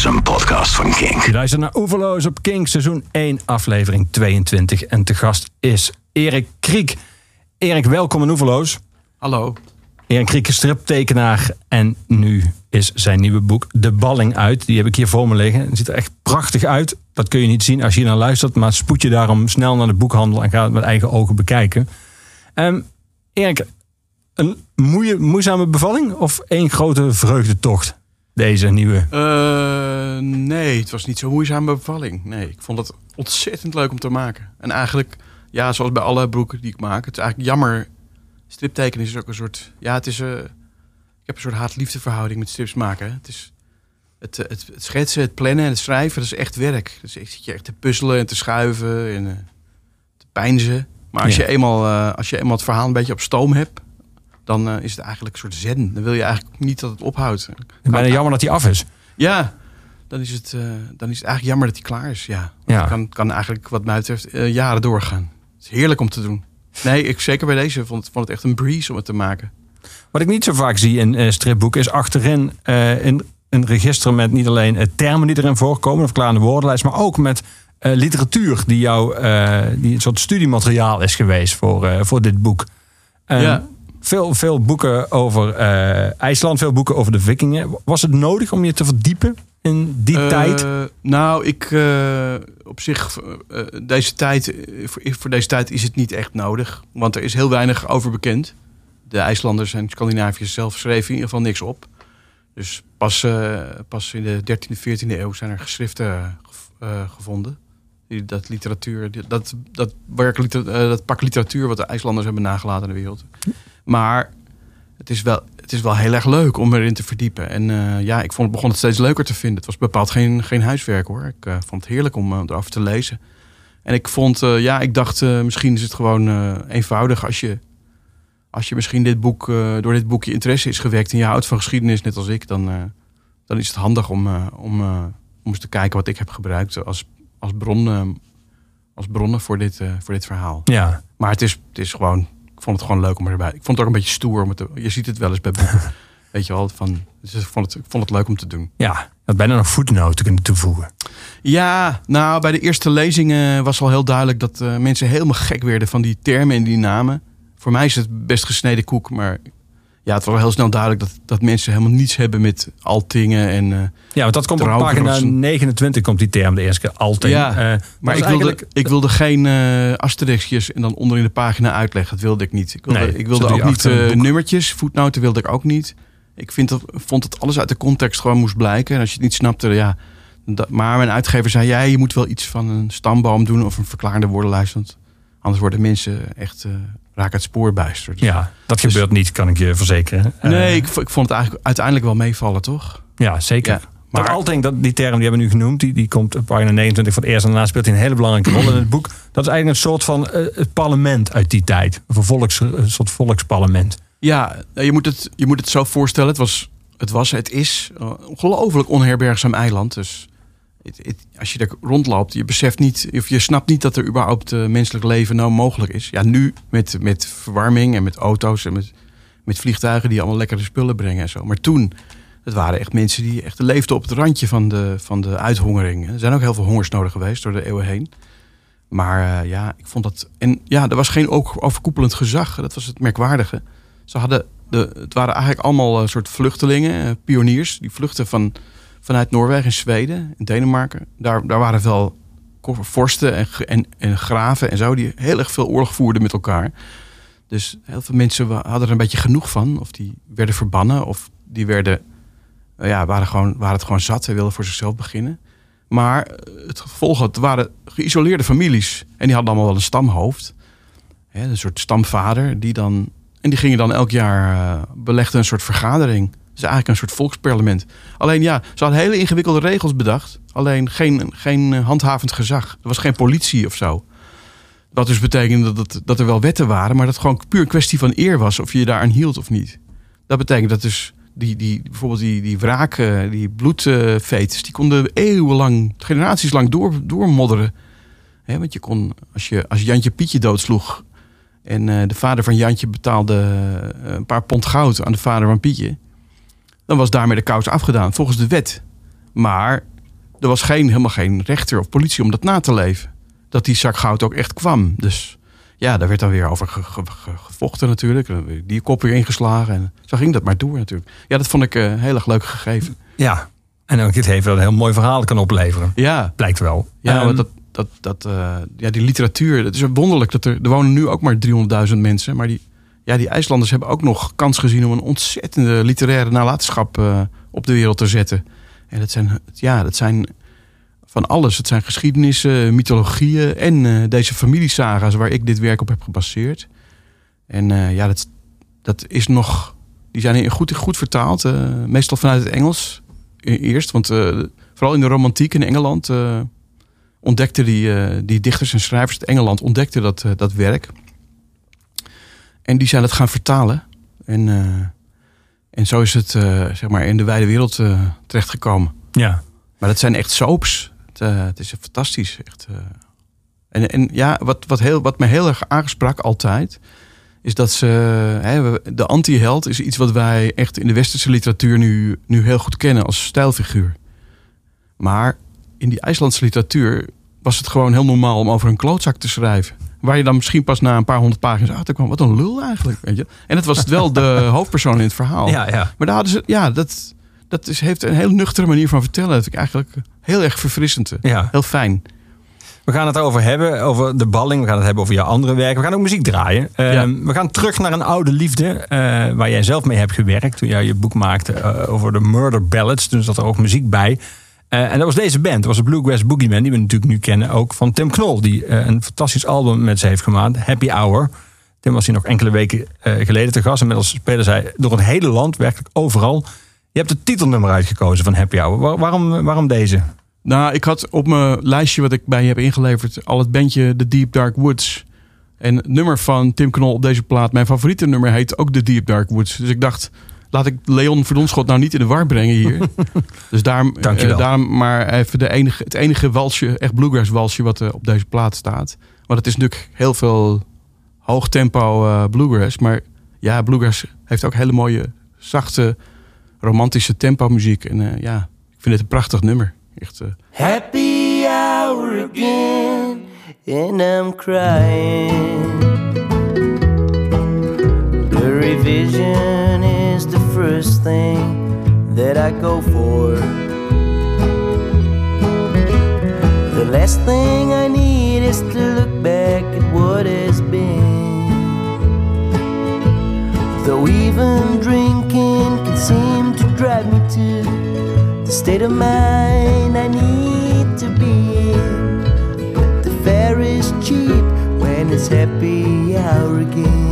is een podcast van King. Je luistert naar Oeverloos op King, seizoen 1, aflevering 22. En te gast is Erik Kriek. Erik, welkom in Oeverloos. Hallo. Erik Kriek is striptekenaar en nu is zijn nieuwe boek De Balling uit. Die heb ik hier voor me liggen. Het ziet er echt prachtig uit. Dat kun je niet zien als je hier naar luistert, maar spoed je daarom snel naar de boekhandel en ga het met eigen ogen bekijken. Um, Erik, een moeie, moeizame bevalling of één grote vreugdetocht? Deze nieuwe? Uh, nee, het was niet zo'n moeizame bevalling. Nee, ik vond het ontzettend leuk om te maken. En eigenlijk, ja, zoals bij alle boeken die ik maak, het is eigenlijk jammer. Striptekenen is ook een soort, ja, het is, uh, ik heb een soort haat-liefde verhouding met strips maken. Het is, het, het, het, schetsen, het plannen en het schrijven, dat is echt werk. Dus ik zit je echt te puzzelen en te schuiven en uh, te pijnzen. Maar als, je eenmaal, als je eenmaal het verhaal een beetje op stoom hebt, dan uh, is het eigenlijk een soort zen. Dan wil je eigenlijk niet dat het ophoudt. Kan bijna jammer dat hij af is. Ja, dan is het, uh, dan is het eigenlijk jammer dat hij klaar is. Ja, ja. Kan, kan eigenlijk wat mij betreft uh, jaren doorgaan. Het is heerlijk om te doen. Nee, ik zeker bij deze vond het, vond het echt een breeze om het te maken. Wat ik niet zo vaak zie in stripboeken is achterin in een register met niet alleen termen die erin voorkomen, of verklarende woordenlijst, maar ook met literatuur die jou die een soort studiemateriaal is geweest voor, voor dit boek. ja veel, veel boeken over uh, IJsland, veel boeken over de vikingen. Was het nodig om je te verdiepen in die uh, tijd? Nou, ik uh, op zich, deze tijd, voor, voor, deze tijd is het niet echt nodig. Want er is heel weinig over bekend. De IJslanders en Scandinaviërs zelf schreven in ieder geval niks op. Dus pas, pas in de 13e, 14e eeuw zijn er geschriften gevonden. Die, dat literatuur, dat, dat, werk, dat pak literatuur wat de IJslanders hebben nagelaten in de wereld. Maar het is wel, het is wel heel erg leuk om erin te verdiepen. En uh, ja, ik vond, begon het steeds leuker te vinden. Het was bepaald geen, geen huiswerk hoor. Ik uh, vond het heerlijk om uh, erover te lezen. En ik vond, ja, ik dacht misschien is het gewoon eenvoudig als je, als je misschien dit boek, door dit boek je interesse is gewekt en je houdt van geschiedenis net als ik, dan, dan is het handig om, om, om eens te kijken wat ik heb gebruikt als, als, bron, als bronnen voor dit, voor dit verhaal. Ja. Maar het is, het is gewoon vond het gewoon leuk om erbij. Ik vond het ook een beetje stoer. Om te, je ziet het wel eens bij boeken. Weet je wel, van, dus ik, vond het, ik vond het leuk om te doen. Ja, dat bijna nog voetnoten kunnen toevoegen. Ja, nou, bij de eerste lezingen was al heel duidelijk dat uh, mensen helemaal gek werden van die termen en die namen. Voor mij is het best gesneden koek, maar ja, het was wel heel snel duidelijk dat, dat mensen helemaal niets hebben met altingen en. Uh, ja, want dat komt op pagina 29 komt die term de eerste keer altijd. Ja, uh, maar ik wilde, ik wilde geen uh, asterixjes en dan onderin de pagina uitleggen. Dat wilde ik niet. Ik wilde, nee, ik wilde ook niet nummertjes, voetnoten wilde ik ook niet. Ik vind dat, vond dat alles uit de context gewoon moest blijken. En als je het niet snapte, ja. Dat, maar mijn uitgever zei: ja, je moet wel iets van een stamboom doen of een verklaarde woordenlijst. Want anders worden mensen echt raak het spoor bijster. Dus, ja, dat dus- gebeurt niet, kan ik je verzekeren. Nee, uh, ik, ik, vond het eigenlijk uiteindelijk wel meevallen, toch? Ja, zeker. Ja, maar dat Alting, dat, die term die hebben we nu genoemd, die, die komt op pagina 29 voor het eerst en daarna speelt hij een hele belangrijke rol in het boek. Dat is eigenlijk een soort van uh, het parlement uit die tijd. Een, volks, een soort volksparlement. Ja, je moet het, je moet het zo voorstellen. Het was, het, was, het is een ongelooflijk onherbergzaam eiland. Dus als je er rondloopt, je beseft niet, of je snapt niet dat er überhaupt uh, menselijk leven nou mogelijk is. Ja, nu met, met verwarming en met auto's en met, met vliegtuigen die allemaal lekkere spullen brengen en zo. Maar toen, het waren echt mensen die echt leefden op het randje van de, van de uithongering. Er zijn ook heel veel hongersnoden geweest door de eeuwen heen. Maar uh, ja, ik vond dat. En ja, er was geen ook overkoepelend gezag. Dat was het merkwaardige. Ze hadden. De, het waren eigenlijk allemaal een soort vluchtelingen, pioniers. Die vluchten van vanuit Noorwegen en Zweden en Denemarken. Daar, daar waren wel vorsten en, en, en graven en zo die heel erg veel oorlog voerden met elkaar. Dus heel veel mensen hadden er een beetje genoeg van. Of die werden verbannen of die werden, ja, waren, gewoon, waren het gewoon zat en wilden voor zichzelf beginnen. Maar het gevolg het waren geïsoleerde families. En die hadden allemaal wel een stamhoofd. een soort stamvader. Die dan, en die gingen dan elk jaar uh, belegden een soort vergadering is eigenlijk een soort volksparlement. Alleen ja, ze hadden hele ingewikkelde regels bedacht. Alleen geen, geen handhavend gezag. Er was geen politie of zo. Wat dus betekende dat, dat er wel wetten waren, maar dat het gewoon puur een kwestie van eer was of je je daaraan hield of niet. Dat betekent dat dus die, die, bijvoorbeeld die, die wraken, die bloedvetes, die konden eeuwenlang, generaties lang door, doormodderen. Want je kon, als, je, als Jantje Pietje doodsloeg en uh, de vader van Jantje betaalde een paar pond goud aan de vader van Pietje, dan was daarmee de kous afgedaan, volgens de wet. Maar er was geen, helemaal geen rechter of politie om dat na te leven. Dat die zak goud ook echt kwam. Dus ja, daar werd dan weer over ge- ge- ge- gevochten natuurlijk. Die kop weer ingeslagen. En zo ging dat maar door natuurlijk. Ja, dat vond ik eh, heel erg leuk gegeven. Ja. En ook dit heeft wel een heel mooi verhaal kan opleveren. Ja, Blijkt wel. ja Ehm, want dat, dat, dat, eh, ja, die literatuur. Het is wonderlijk dat er... Er wonen nu ook maar 300.000 mensen. Maar die, ja, die IJslanders hebben ook nog kans gezien... om een ontzettende literaire nalatenschap eh, op de wereld te zetten. En dat zijn, ja, dat zijn van alles. Het zijn geschiedenissen, mythologieën... en eh, deze familiesaga's waar ik dit werk op heb gebaseerd. En eh, ja, dat, dat is nog... Die zijn goed, goed vertaald. meestal vanuit het Engels e- eerst. Want vooral in de romantiek in Engeland... ontdekten die, die dichters en schrijvers uit Engeland ontdekten dat, dat werk. En die zijn het gaan vertalen. En, eh, en zo is het eh, zeg maar in de wijde wereld eh, terechtgekomen. Ja. Maar dat zijn echt soaps. Het, het is fantastisch. Echt. En, en ja, wat, wat, heel, wat me heel erg aansprak altijd... is dat ze... Hè, de anti-held is iets wat wij echt in de westerse literatuur... nu, nu heel goed kennen als stijlfiguur. Maar in die IJslandse literatuur... was het gewoon heel normaal om over een klootzak te schrijven. Waar je dan misschien pas na een paar honderd pagina's achter kwam... wat een lul eigenlijk, weet je. En het was wel de hoofdpersoon in het verhaal. Ja, ja. Maar daar hadden ze, ja, dat, dat is, heeft een heel nuchtere manier van vertellen. Dat vind ik eigenlijk heel erg verfrissend. ja. Heel fijn. We gaan het over hebben, over de balling. We gaan het hebben over jouw andere werk. We gaan ook muziek draaien. Ehm, Ja. We gaan terug naar een oude liefde. eh, waar jij zelf mee hebt gewerkt. Toen jij je boek maakte eh, over de Murder Ballads. Toen zat er ook muziek bij. Eh, en dat was deze band. Dat was de Bluegrass Boogeyman. Die we natuurlijk nu kennen. Ook van Tim Knol. Die eh, een fantastisch album met ze heeft gemaakt. Happy Hour. Tim was hier nog enkele weken eh, geleden te gast. Inmiddels spelen zij door het hele land. Werkelijk overal. Je hebt het titelnummer uitgekozen van Happy Hour. Waar- waarom, waarom deze? Nou, ik had op mijn lijstje wat ik bij je heb ingeleverd... al het bandje The Deep Dark Woods. En het nummer van Tim Knol op deze plaat... mijn favoriete nummer heet ook The Deep Dark Woods. Dus ik dacht, laat ik Leon Verdonschot nou niet in de war brengen hier. dus daarom, eh, daarom maar even de enige, het enige walsje, echt bluegrass walsje... wat er op deze plaat staat. Want het is natuurlijk heel veel hoog tempo eh, bluegrass. Maar ja, bluegrass heeft ook hele mooie, zachte, romantische tempo muziek. En eh, ja, ik vind het een prachtig nummer. Echt... eh, Happy hour again, and I'm crying. The revision first thing that I go for. The last thing I need is to look back at what has been. Though even drinking can seem to drive me to the state of mind I need to be in. But the fare is cheap when it's happy hour again.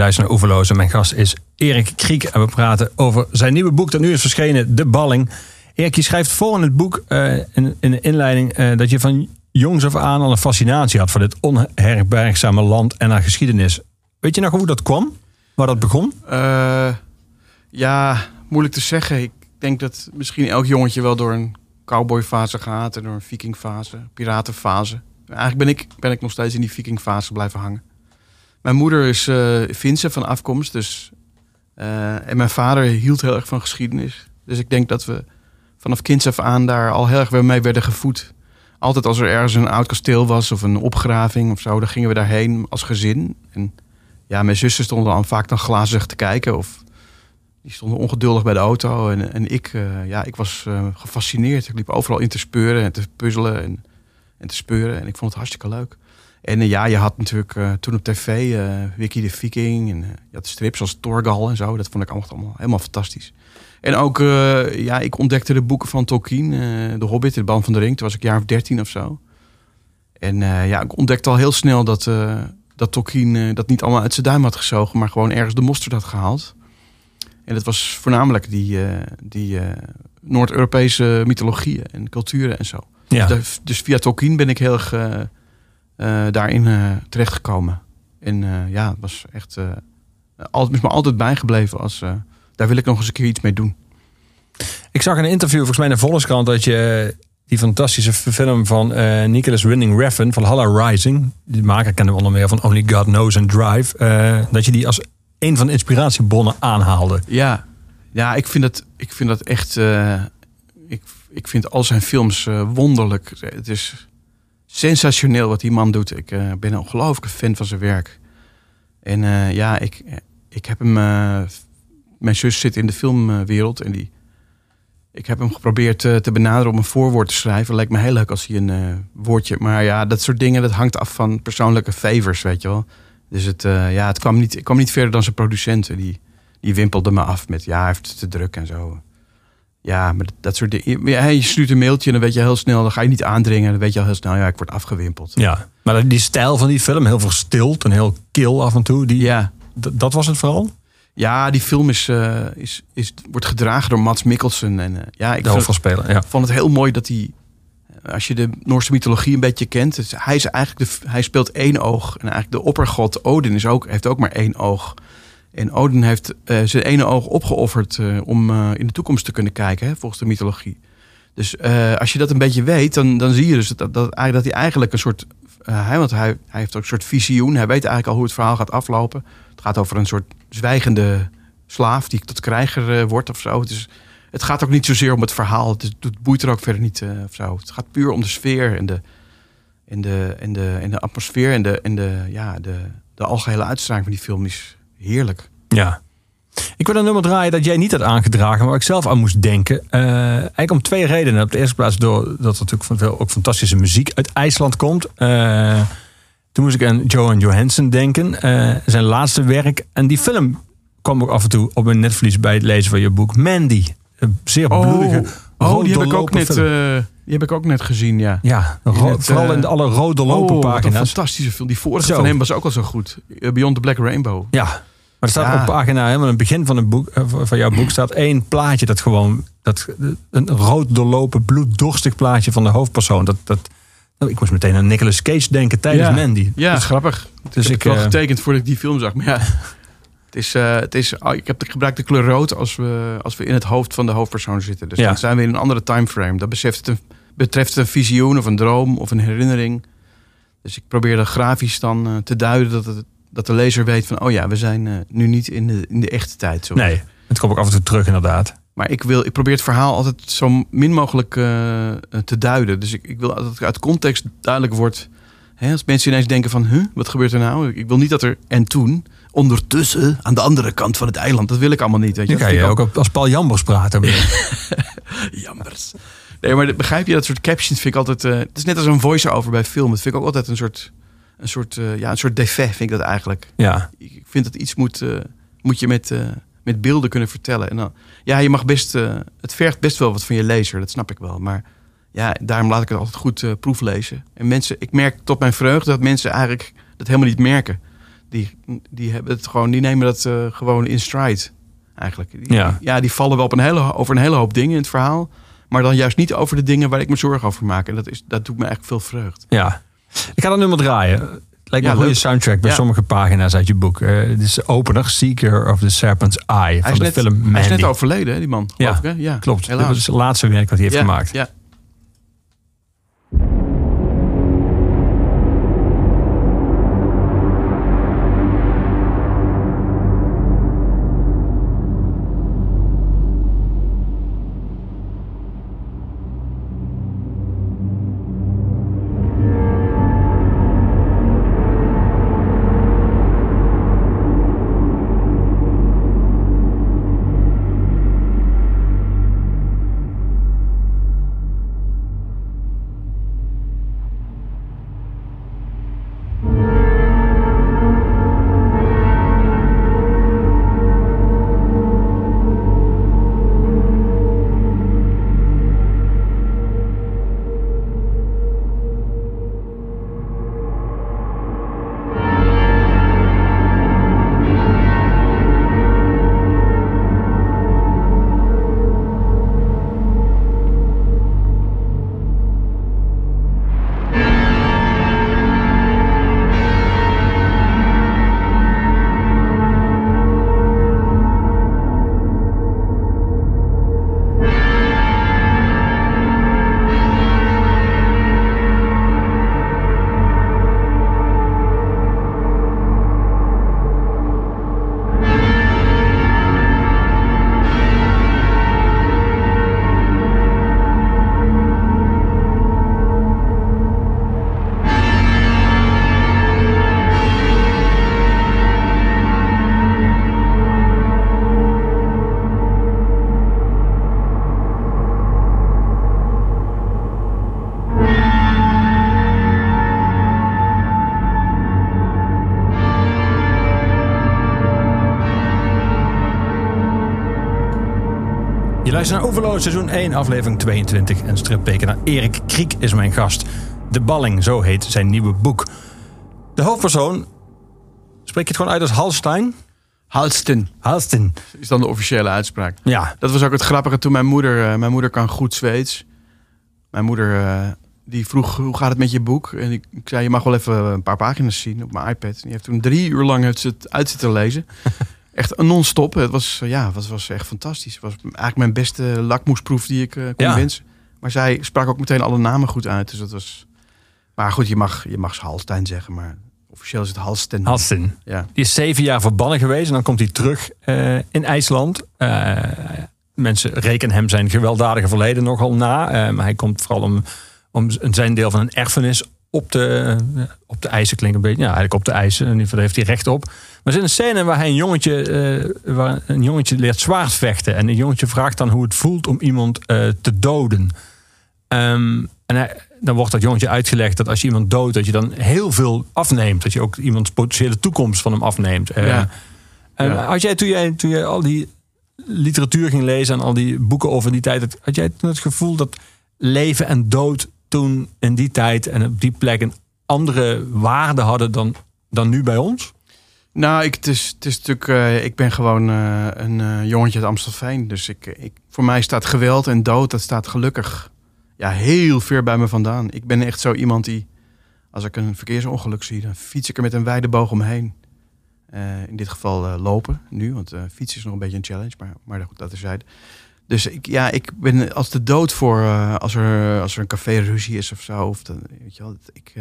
Luistert naar Oeverloos. En mijn gast is Erik Kriek. En we praten over zijn nieuwe boek dat nu is verschenen, De Balling. Erik, je schrijft voor in het boek, in, in de inleiding, eh, dat je van jongs af aan al een fascinatie had voor dit onherbergzame land en haar geschiedenis. Weet je nog hoe dat kwam? Waar dat begon? Eh, ja, moeilijk te zeggen. Ik denk dat misschien elk jongetje wel door een cowboyfase gaat en door een vikingfase, piratenfase. Eigenlijk ben ik, ben ik nog steeds in die vikingfase blijven hangen. Mijn moeder is uh, Finse van afkomst, dus, eh, en mijn vader hield heel erg van geschiedenis. Dus ik denk dat we vanaf kinds af aan daar al heel erg mee werden gevoed. Altijd als er ergens een oud kasteel was of een opgraving of zo, dan gingen we daarheen als gezin. En ja, mijn zussen stonden dan vaak dan glazig te kijken of die stonden ongeduldig bij de auto. En, en ik, uh, ja, ik was gefascineerd. Ik liep overal in te speuren en te puzzelen en, en te speuren. En ik vond het hartstikke leuk. En uh, ja, je had natuurlijk uh, toen op tv Wiki de Viking. En je had strips als Torgal en zo. Dat vond ik allemaal, allemaal helemaal fantastisch. En ook, ja, ik ontdekte de boeken van Tolkien. de Hobbit, de Band van de Ring. Toen was ik jaar of dertien of zo. En ja, ik ontdekte al heel snel dat, dat Tolkien dat niet allemaal uit zijn duim had gezogen. Maar gewoon ergens de mosterd had gehaald. En dat was voornamelijk die, die Noord-Europese mythologieën en culturen en zo. Ja. Dus, dus, via Tolkien ben ik heel erg daarin uh, terechtgekomen. En uh, ja, het was echt altijd, is me altijd bijgebleven als daar wil ik nog eens een keer iets mee doen. Ik zag in een interview volgens mij in de Volkskrant dat je die fantastische film van Nicholas Winding Refn van Halla Rising, die maker kennen we onder meer van Only God Knows and Drive, dat je die als een van de inspiratiebronnen aanhaalde. Ja, ja ik, vind dat, ik vind dat echt. ik, ik vind al zijn films wonderlijk. Het is sensationeel wat die man doet. Ik uh, ben een ongelooflijke fan van zijn werk. En uh, ja, ik, ik heb hem. Mijn zus zit in de filmwereld en die. Ik heb hem geprobeerd te benaderen om een voorwoord te schrijven. Lijkt me heel leuk als hij een woordje. Maar ja, dat soort dingen dat hangt af van persoonlijke favors, weet je wel. Dus het, ja, het kwam niet, ik kwam niet verder dan zijn producenten. Die, die wimpelde me af met ja, hij heeft te druk en zo. Ja, maar dat soort dingen. Ja, je stuurt een mailtje en dan weet je heel snel, dan ga je niet aandringen. Dan weet je al heel snel, ja, ik word afgewimpeld. Ja, maar die stijl van die film, heel verstild en heel kil af en toe. Die, ja. Dat was het vooral? Ja, die film is, uh, is, is, wordt gedragen door Mats Mikkelsen. En, uh, ja, ik de hoofdrolspeler, ja. vond het heel mooi dat hij, als je de Noorse mythologie een beetje kent, dus hij, is eigenlijk de, hij speelt één oog. En eigenlijk de oppergod Odin is ook, heeft ook maar één oog. En Odin heeft uh, zijn ene oog opgeofferd uh, om uh, in de toekomst te kunnen kijken, hè, volgens de mythologie. Dus als je dat een beetje weet, dan, dan zie je dus dat, dat, dat hij eigenlijk een soort. hij, want hij, hij heeft ook een soort visioen. Hij weet eigenlijk al hoe het verhaal gaat aflopen. Het gaat over een soort zwijgende slaaf die tot krijger wordt of zo. Dus het gaat ook niet zozeer om het verhaal. Het, het boeit er ook verder niet of zo. Het gaat puur om de sfeer en de, en de, en de, en de atmosfeer en de, en de, ja, de, de algehele uitstraling van die film is heerlijk. Ja. Ik wil een nummer draaien dat jij niet had aangedragen, maar waar ik zelf aan moest denken. Uh, eigenlijk om twee redenen. Op de eerste plaats doordat er natuurlijk van veel ook fantastische muziek uit IJsland komt. Uh, toen moest ik aan Johan Johansson denken. Uh, zijn laatste werk. En die film kwam ook af en toe op mijn netvlies bij het lezen van je boek. Mandy. Een zeer bloedige. Oh, oh die heb ik ook net. Die heb ik ook net gezien, ja. Ja, net, vooral in de alle rode lopen oh, pagina's. een fantastische film. Die vorige zo. van hem was ook al zo goed. Beyond the Black Rainbow. Ja, maar er staat ja. op pagina, helemaal in het begin van, het boek, van jouw boek, staat één plaatje dat gewoon, dat, een rood doorlopen, bloeddorstig plaatje van de hoofdpersoon. Dat, dat, nou, ik moest meteen aan Nicolas Cage denken tijdens ja. Mandy. Ja, dat is grappig. Dus ik heb ik, het wel getekend voordat ik die film zag. Maar ja, het is, uh, het is, ik heb gebruikt de kleur rood als we, als we in het hoofd van de hoofdpersoon zitten. Dus ja. dan zijn we in een andere timeframe. Dat een betreft een visioen of een droom of een herinnering. Dus ik probeer dat grafisch dan uh, te duiden dat, het, dat de lezer weet van... oh ja, we zijn uh, nu niet in de, in de echte tijd. Zo. Nee, het komt ook af en toe terug inderdaad. Maar ik, wil, ik probeer het verhaal altijd zo min mogelijk uh, te duiden. Dus ik, ik wil dat het uit context duidelijk wordt. Hè, als mensen ineens denken van, huh, wat gebeurt er nou? Ik wil niet dat er en toen ondertussen aan de andere kant van het eiland. Dat wil ik allemaal niet. Weet je. Kan je ook als Paul Jambers praten. Jambers. Nee, maar begrijp je dat soort captions vind ik altijd. Uh, het is net als een voice-over bij film. Dat vind ik ook altijd een soort, een soort, uh, ja, een soort defect, vind ik dat eigenlijk. Ja. Ik vind dat iets moet, uh, moet je met, met beelden kunnen vertellen. En dan, ja, je mag best. het vergt best wel wat van je lezer, dat snap ik wel. Maar ja, daarom laat ik het altijd goed eh, proeflezen. En mensen, ik merk tot mijn vreugde dat mensen eigenlijk dat helemaal niet merken. Die, die hebben het gewoon, die nemen dat eh, gewoon in stride. Eigenlijk. Die- Ja. ja, die vallen wel op een hele, over een hele hoop dingen in het verhaal. Maar dan juist niet over de dingen waar ik me zorgen over maak. En dat, is, dat doet me eigenlijk veel vreugd. Ja. Ik ga dat nummer draaien. Lijkt me Ja, een goede soundtrack bij Ja. sommige pagina's uit je boek. Eh dit is de opener, Seeker of the Serpent's Eye Hij van de net, film Mandy. hij is net overleden, hè, die man. Ja, ik, hè? ja Klopt, Helaas. dat is het laatste werk wat hij heeft gemaakt. Ja. Seizoen 1, aflevering 22. En striptekenaar Erik Kriek is mijn gast. De Balling, zo heet zijn nieuwe boek. De hoofdpersoon, spreek je het gewoon uit als Halstein? Halsten Halsten. is dan de officiële uitspraak. Ja, Dat was ook het grappige toen mijn moeder... eh, mijn moeder kan goed Zweeds. Mijn moeder eh, die vroeg, hoe gaat het met je boek? En ik, ik zei, je mag wel even een paar pagina's zien op mijn iPad. En die heeft toen drie uur lang heeft ze het uit zitten lezen. Echt een non-stop. Het was, eh, ja, was, was echt fantastisch. Het was eigenlijk mijn beste lakmoesproef die ik eh, kon Ja. wensen. Maar zij sprak ook meteen alle namen goed uit. Dus dat was... Maar goed, je mag, je mag Halstein zeggen, maar officieel is het Halsten. Halsten. Ja. Die is zeven jaar verbannen geweest en dan komt hij terug eh, in IJsland. Mensen rekenen hem zijn gewelddadige verleden nogal na. Maar hij komt vooral om, om zijn deel van een erfenis op de, op de eisen. Klinkt een beetje, ja, eigenlijk op de eisen. In ieder geval heeft hij recht op. Maar er is een scène waar hij een jongetje, eh, waar een jongetje leert zwaardvechten. En een jongetje vraagt dan hoe het voelt om iemand eh, te doden. Ehm, en hij- dan wordt dat jongetje uitgelegd dat als je iemand doodt, dat je dan heel veel afneemt. Dat je ook iemands potentiële toekomst van hem afneemt. Ja. en Ja. Had jij toen, jij toen je al die literatuur ging lezen en al die boeken over die tijd, had jij toen het gevoel dat leven en dood toen in die tijd en op die plek een andere waarde hadden dan, dan nu bij ons? Nou, ik, het, is, het is natuurlijk. eh, ik ben gewoon eh, een eh, jongetje uit Amstelveen. Dus ik, ik, voor mij staat geweld en dood, dat staat gelukkig ja, heel ver bij me vandaan. Ik ben echt zo iemand die, als ik een verkeersongeluk zie, dan fiets ik er met een wijde boog omheen. In dit geval lopen nu, want fietsen is nog een beetje een challenge, maar, maar goed, dat terzijde. Dus ik, ja, ik ben als de dood voor als, er, als er een café ruzie is of zo. Of dan, weet je wel, ik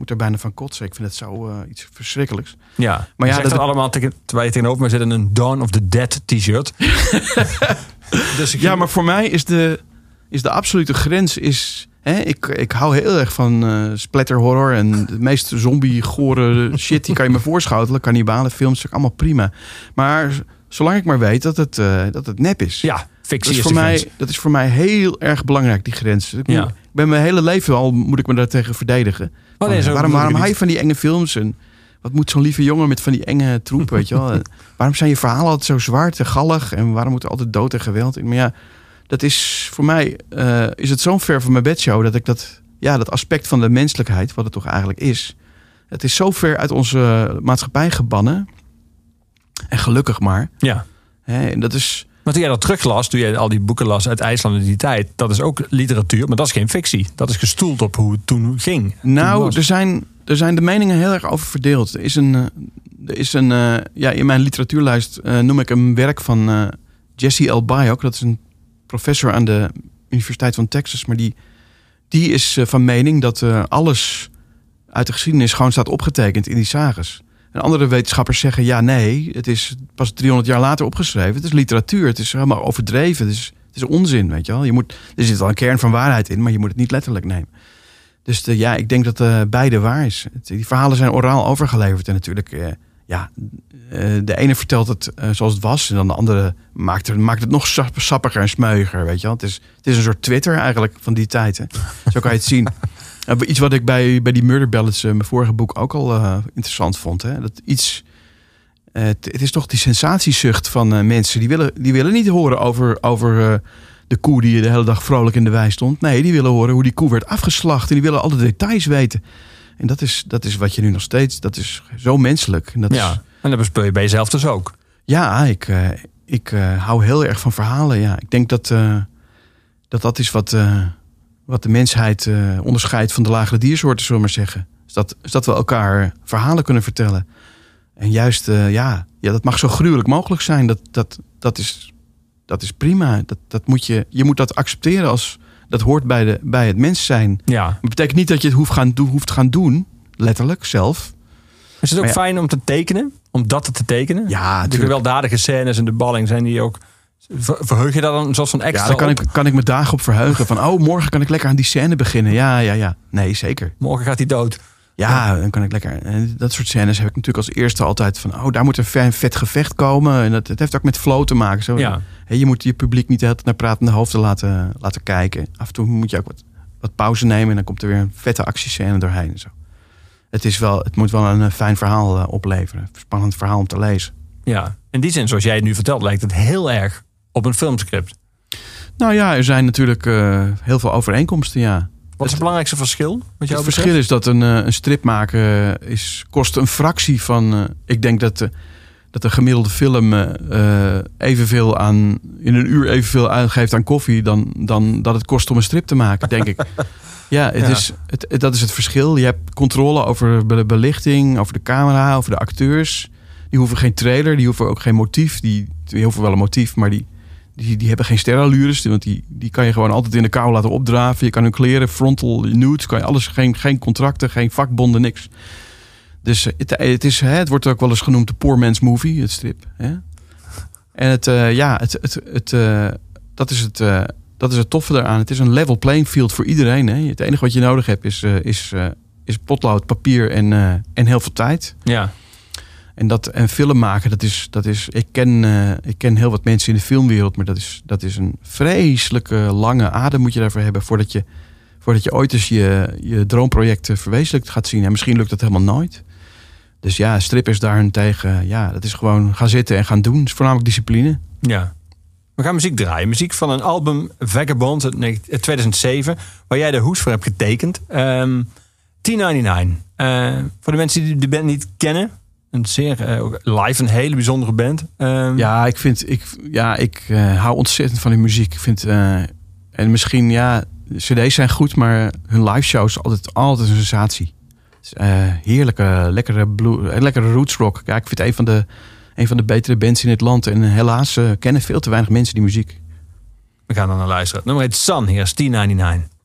moet er bijna van kotsen. Ik vind het zo eh, iets verschrikkelijks. Ja, Maar ja, dat- dat allemaal tegen, terwijl je tegenover mij zit in een Dawn of the Dead t-shirt. dus ik Ja, maar voor mij is de, is de absolute grens is. Hè, ik, ik hou heel erg van eh splatterhorror en de meest zombie-gore shit die kan je me voorschotelen. Cannibalenfilms, vind ik allemaal prima. Maar zolang ik maar weet dat het, eh, dat het nep is. ja, dat fictie is, is voor mij, grens. dat is voor mij heel erg belangrijk, die grens. Ik, Ja. ben mijn hele leven al, moet ik me daartegen verdedigen. Oh, nee, zo waarom waarom hou je van die enge films? En wat moet zo'n lieve jongen met van die enge troep, weet je wel? Waarom zijn je verhalen altijd zo zwart en gallig? En waarom moet er altijd dood en geweld in? Maar ja, dat is voor mij, eh, is het zo'n ver van mijn bedshow dat ik dat, ja, dat aspect van de menselijkheid, wat het toch eigenlijk is, het is zo ver uit onze maatschappij gebannen. En gelukkig maar. Ja. Hè, en dat is, Maar toen jij dat teruglas, toen jij al die boeken las uit IJsland in die tijd, dat is ook literatuur, maar dat is geen fictie. Dat is gestoeld op hoe het toen ging. Nou, er zijn, er zijn de meningen heel erg over verdeeld. Er is een, eh, er is een eh, ja, in mijn literatuurlijst eh, noem ik een werk van Jesse L. Bayok. Dat is een professor aan de Universiteit van Texas. Maar die, die is van mening dat alles uit de geschiedenis gewoon staat opgetekend in die sages. En andere wetenschappers zeggen, ja, nee, het is pas 300 jaar later opgeschreven. Het is literatuur, het is helemaal overdreven, het is, het is onzin, weet je wel. Je moet, er zit wel een kern van waarheid in, maar je moet het niet letterlijk nemen. Dus de, ja, ik denk dat eh, beide waar is. Die verhalen zijn oraal overgeleverd. En natuurlijk, eh, ja, eh, de ene vertelt het eh, zoals het was. En dan de andere maakt, er, maakt het nog sap- sappiger en smeuiger, weet je wel. Het is, het is een soort Twitter eigenlijk van die tijd. Hè. Zo kan je het zien. Eh, Iets wat ik bij, bij die Murder Ballads, eh, mijn vorige boek, ook al eh, interessant vond. Hè. Dat iets... het, is toch die sensatiezucht van mensen. Die willen, die willen niet horen over, over de koe die de hele dag vrolijk in de wei stond. Nee, die willen horen hoe die koe werd afgeslacht. En die willen alle details weten. En dat is, dat is wat je nu nog steeds... Dat is zo menselijk. En dat ja, is, en dat bespeel je bij jezelf dus ook. ja, ik, ik hou heel erg van verhalen. Ja. Ik denk dat dat, dat is wat, wat de mensheid eh, onderscheidt van de lagere diersoorten, zullen we maar zeggen. Is dat, is dat we elkaar verhalen kunnen vertellen. En juist, eh, ja, ja, dat mag zo gruwelijk mogelijk zijn. Dat, dat, dat, is, dat is prima. Dat, dat moet je, je moet dat accepteren als dat hoort bij, de, bij het mens zijn. Ja. Dat betekent niet dat je het hoeft, gaan, hoeft gaan doen, letterlijk zelf. Is het ook ja. fijn om te tekenen? Om dat te tekenen? Ja, de natuurlijk. gewelddadige scènes en de balling zijn die ook. Ver- Verheug je daar dan een soort van extra Ja, daar kan op? ik, kan ik me dagen op verheugen. Van, oh, morgen kan ik lekker aan die scène beginnen. Ja, ja, ja. Nee, zeker. Morgen gaat hij dood. Ja, dan kan ik lekker. En dat soort scènes heb ik natuurlijk als eerste altijd van, oh, daar moet een ve- vet gevecht komen. En dat, het heeft ook met flow te maken. Zo, Ja. Je moet je publiek niet de hele tijd naar pratende hoofden laten, laten kijken. Af en toe moet je ook wat, wat pauze nemen en dan komt er weer een vette actiescène doorheen. En zo. Het, is wel, het moet wel een eh, fijn verhaal eh, opleveren. Spannend verhaal om te lezen. Ja. In die zin, zoals jij het nu vertelt, lijkt het heel erg op een filmscript. Nou ja, er zijn natuurlijk eh, heel veel overeenkomsten, ja. Wat is het belangrijkste verschil? Wat Het betreft? verschil is dat een, eh, een strip maken is, kost een fractie van. eh, ik denk dat, de dat een gemiddelde film eh, evenveel aan. in een uur evenveel uitgeeft aan koffie. dan, dan dat het kost om een strip te maken, denk ik. Ja, het Ja. Is, het, het- dat is het verschil. Je hebt controle over de belichting, over de camera, over de acteurs. Die hoeven geen trailer, die hoeven ook geen motief. Die, die hoeven wel een motief, maar die, die, die hebben geen sterallures. Want die, die kan je gewoon altijd in de kou laten opdraven. Je kan hun kleren, frontal, nude, kan je alles, geen, geen contracten, geen vakbonden, niks. Dus eh, het, het, is, het wordt ook wel eens genoemd de poor man's movie, het strip. Hè? En het, eh, ja, het, het, het, eh, dat, is het, dat is het toffe daaraan. Het is een level playing field voor iedereen. Hè? Het enige wat je nodig hebt is, is, is potlood, papier en, en heel veel tijd. Ja. En dat en film maken, dat is, dat is ik, ken, eh, ik ken heel wat mensen in de filmwereld, maar dat is, dat is een vreselijke lange adem moet je daarvoor hebben voordat je, voordat je ooit eens je, je droomproject eh, verwezenlijkt gaat zien. En misschien lukt dat helemaal nooit. Dus ja, strip is daarentegen, ja, dat is gewoon gaan zitten en gaan doen. Het is voornamelijk discipline. Ja. We gaan muziek draaien. Muziek van een album Vagabond uit 19 uit 2007, waar jij de hoes voor hebt getekend. Ehm 1099. Eh, voor de mensen die de band niet kennen, een zeer eh, live een hele bijzondere band. Ehm, Ja, ik vind, ik, ja, ik eh, hou ontzettend van die muziek. Ik vind, eh, en misschien, ja, cd's zijn goed, maar hun live shows altijd, altijd een sensatie. Is, heerlijke, lekkere, blue, lekkere roots rock. Ja, ik vind het een van de, een van de betere bands in het land. En helaas kennen veel te weinig mensen die muziek. We gaan dan naar luisteren. Nummer heet Sun, hier is 1099.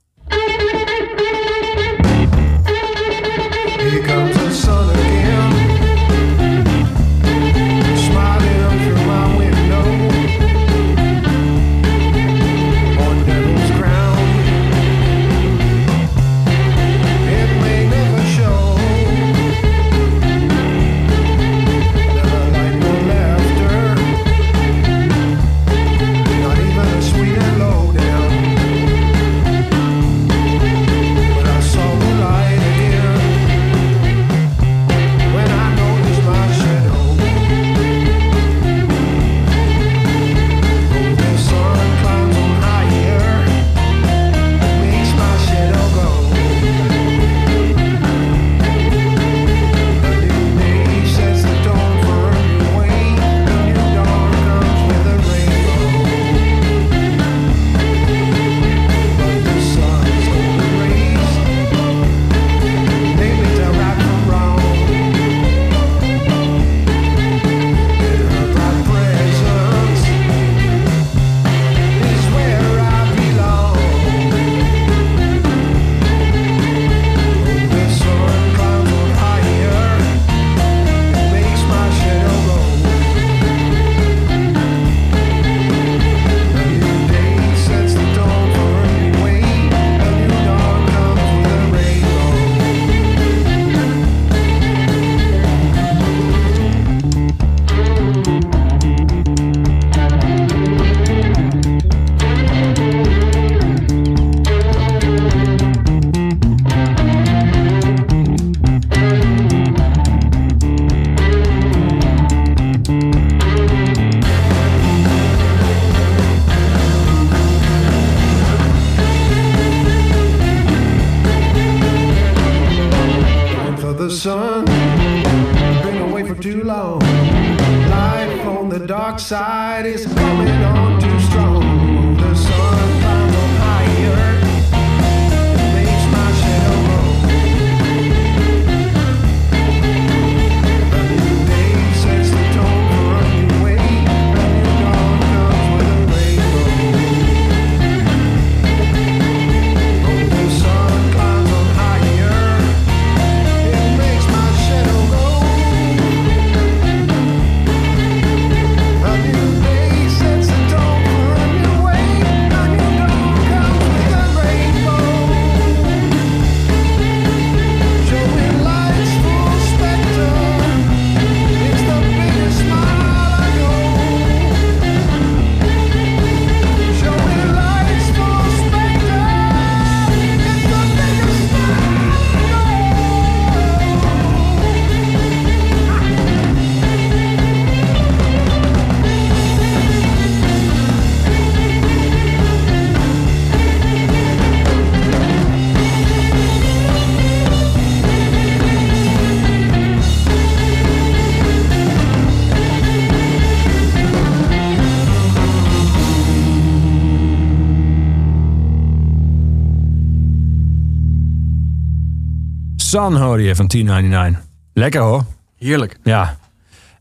Sun hoorde je van 1099. Lekker hoor. Heerlijk. Ja.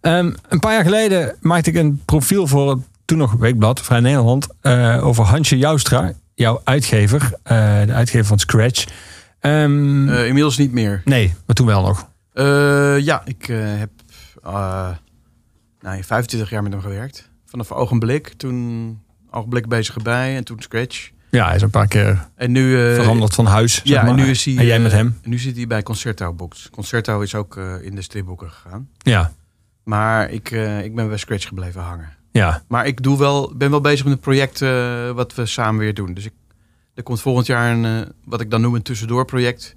Ehm, een paar jaar geleden maakte ik een profiel voor het toen nog weekblad Vrij Nederland eh, over Hansje Joustra, jouw uitgever, eh, de uitgever van Scratch. Ehm, Eh, inmiddels niet meer. nee, maar toen wel nog. Ja, ik heb nou, 25 jaar met hem gewerkt. Vanaf ogenblik. Toen ogenblik bezig bij en toen Scratch. Ja, hij is een paar keer En nu... eh, veranderd van huis. zeg Ja, maar. en nu is hij... En jij eh, met hem? Nu zit hij bij Concerto Books. Concerto is ook eh, in de stripboeken gegaan. Ja, Maar ik, eh, ik ben bij Scratch gebleven hangen. ja. Maar ik doe wel, ben wel bezig met een project eh, wat we samen weer doen. Dus ik, er komt volgend jaar een, eh, wat ik dan noem een tussendoorproject.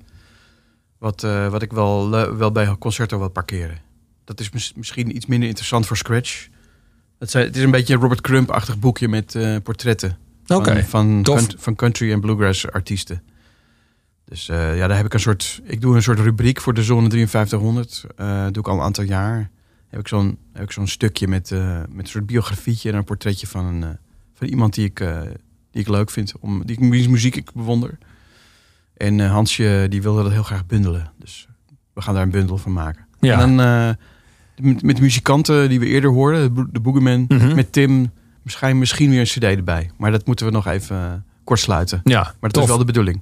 Wat, eh, wat ik wel, eh, wel bij Concerto wil parkeren. Dat is mis- misschien iets minder interessant voor Scratch. Het, zijn, het is een beetje een Robert Crump-achtig boekje met eh, portretten. Oké, Van, van, country en bluegrass artiesten. Dus eh, ja, daar heb ik een soort. Ik doe een soort rubriek voor de Zone 5300. Eh doe ik al een aantal jaar. Heb ik zo'n heb ik zo'n stukje met, eh, met een soort biografietje en een portretje van, een, van iemand die ik, die ik leuk vind. Om, die ik- muziek ik bewonder. En Hansje die wilde dat heel graag bundelen. Dus we gaan daar een bundel van maken. Ja. En dan met, met muzikanten die we eerder hoorden, de, Bo- de Boogeyman, Mhm. met Tim, misschien, misschien weer een cd erbij. Maar dat moeten we nog even eh, kort sluiten. ja, Maar dat tof. is wel de bedoeling.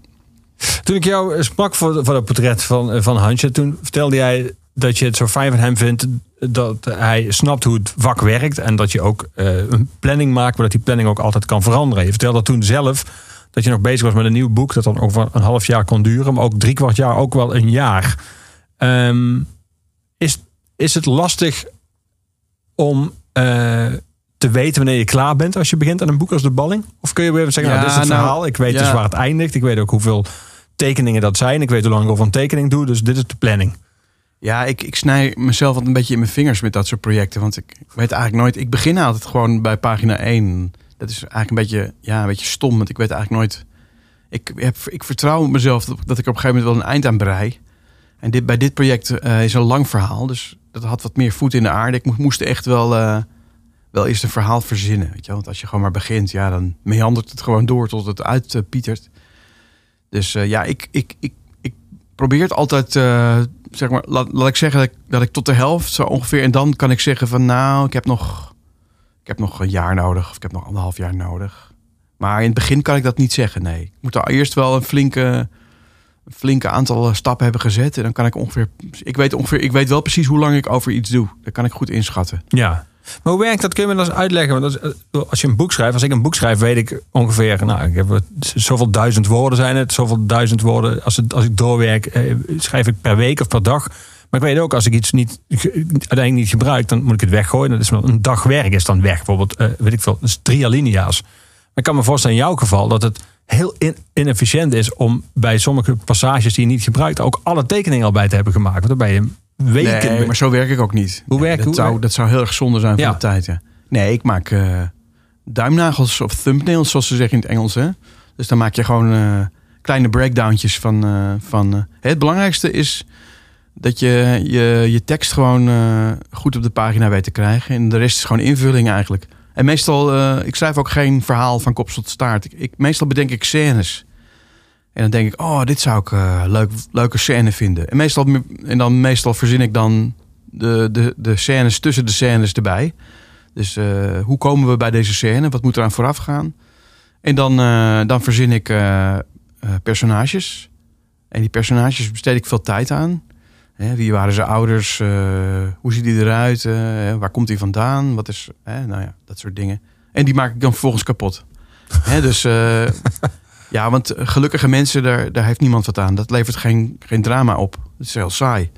Toen ik jou sprak voor, voor dat portret van, eh, van Hansje, toen vertelde jij dat je het zo fijn van hem vindt dat hij snapt hoe het vak werkt en dat je ook eh, een planning maakt, maar dat die planning ook altijd kan veranderen. Je vertelde toen zelf dat je nog bezig was met een nieuw boek dat dan over een half jaar kon duren, maar ook drie kwart jaar, ook wel een jaar. Ehm, is, is het lastig om eh, te weten wanneer je klaar bent als je begint aan een boek als De Balling? Of kun je weer zeggen, Ja, nou, dit is het nou, verhaal, ik weet ja. dus waar het eindigt, ik weet ook hoeveel tekeningen dat zijn, ik weet hoe lang ik over een tekening doe, dus dit is de planning. Ja, ik, ik snij mezelf altijd een beetje in mijn vingers met dat soort projecten. Want ik weet eigenlijk nooit. Ik begin altijd gewoon bij pagina 1. Dat is eigenlijk een beetje, ja, een beetje stom. Want ik weet eigenlijk nooit. Ik, heb, ik vertrouw mezelf dat, dat ik op een gegeven moment wel een eind aan brei. En dit, bij dit project eh, is een lang verhaal. Dus dat had wat meer voet in de aarde. Ik mo- moest echt wel, eh, wel eerst een verhaal verzinnen. Weet je? Want als je gewoon maar begint, ja, dan meandert het gewoon door tot het uitpietert. Dus eh, ja, ik, ik, ik, ik probeer het altijd, eh, zeg maar, laat, ik zeggen dat ik, tot de helft zo ongeveer. En dan kan ik zeggen van nou, ik heb nog, ik heb nog een jaar nodig. Of ik heb nog anderhalf jaar nodig. Maar in het begin kan ik dat niet zeggen, nee. Ik moet al eerst wel een flinke, flinke aantal stappen hebben gezet. En dan kan ik ongeveer, ik weet ongeveer, ik weet wel precies hoe lang ik over iets doe. Dat kan ik goed inschatten. Ja. Maar hoe werkt dat? Kun je me dat eens uitleggen? Want als, eh, als je een boek schrijft, als ik een boek schrijf, weet ik ongeveer, nou, ik heb zoveel duizend woorden zijn het, zoveel duizend woorden. Als, het, als ik doorwerk, eh, schrijf ik per week of per dag. Maar ik weet ook, als ik iets niet, uiteindelijk niet gebruik, dan moet ik het weggooien. Dat is een dag werk is dan weg. Bijvoorbeeld, eh, weet ik veel, drie alinea's. Maar ik kan me voorstellen in jouw geval dat het heel in- inefficiënt is om bij sommige passages die je niet gebruikt, ook alle tekeningen al bij te hebben gemaakt. Want dan ben je weken. Nee, maar zo werk ik ook niet. Hoe Nee, werk- dat, hoe zou, dat zou heel erg zonde zijn van Ja. de tijd. Ja. Nee, ik maak eh, duimnagels of thumbnails, zoals ze zeggen in het Engels. Hè? Dus dan maak je gewoon eh, kleine breakdowntjes van... eh, van het belangrijkste is Dat je je, je tekst gewoon goed op de pagina weet te krijgen. En de rest is gewoon invulling eigenlijk. En meestal, ik schrijf ook geen verhaal van kop tot staart. Ik, ik, meestal bedenk ik scènes. En dan denk ik, oh, dit zou ik eh, leuk, leuke scène vinden. En, meestal, en dan meestal verzin ik dan de, de, de scènes tussen de scènes erbij. Dus eh, hoe komen we bij deze scène? Wat moet eraan vooraf gaan? En dan, eh, dan verzin ik personages. En die personages besteed ik veel tijd aan. Hè, wie waren zijn ouders? Hoe ziet hij eruit? Waar komt hij vandaan? Wat is, nou ja, dat soort dingen. En die maak ik dan vervolgens kapot. Hè, dus ja, want gelukkige mensen, daar, daar heeft niemand wat aan. Dat levert geen, geen drama op. Dat is heel saai.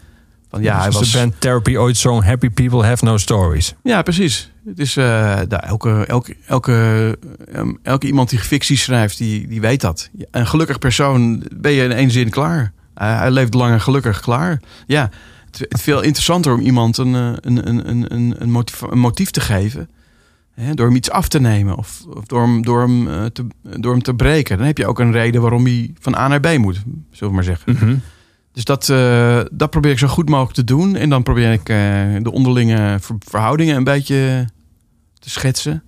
Van, ja, hij Zoals was, de band Therapy ooit zong Happy People Have No Stories. ja, precies. Het is, eh, daar, elke, elke, elke, ehm, elke iemand die fictie schrijft, die, die weet dat. Een gelukkig persoon ben je in één zin klaar. Hij, hij leeft lang en gelukkig klaar. Ja, het, het is veel interessanter om iemand een, eh, een, een, een, een, een, motief, een motief te geven. Door hem iets af te nemen of, of door, hem, door, hem, eh, te, door hem te breken. Dan heb je ook een reden waarom hij van A naar B moet, zullen we maar zeggen. Mhm. Dus dat, eh, dat probeer ik zo goed mogelijk te doen. En dan probeer ik eh, de onderlinge ver- verhoudingen een beetje te schetsen.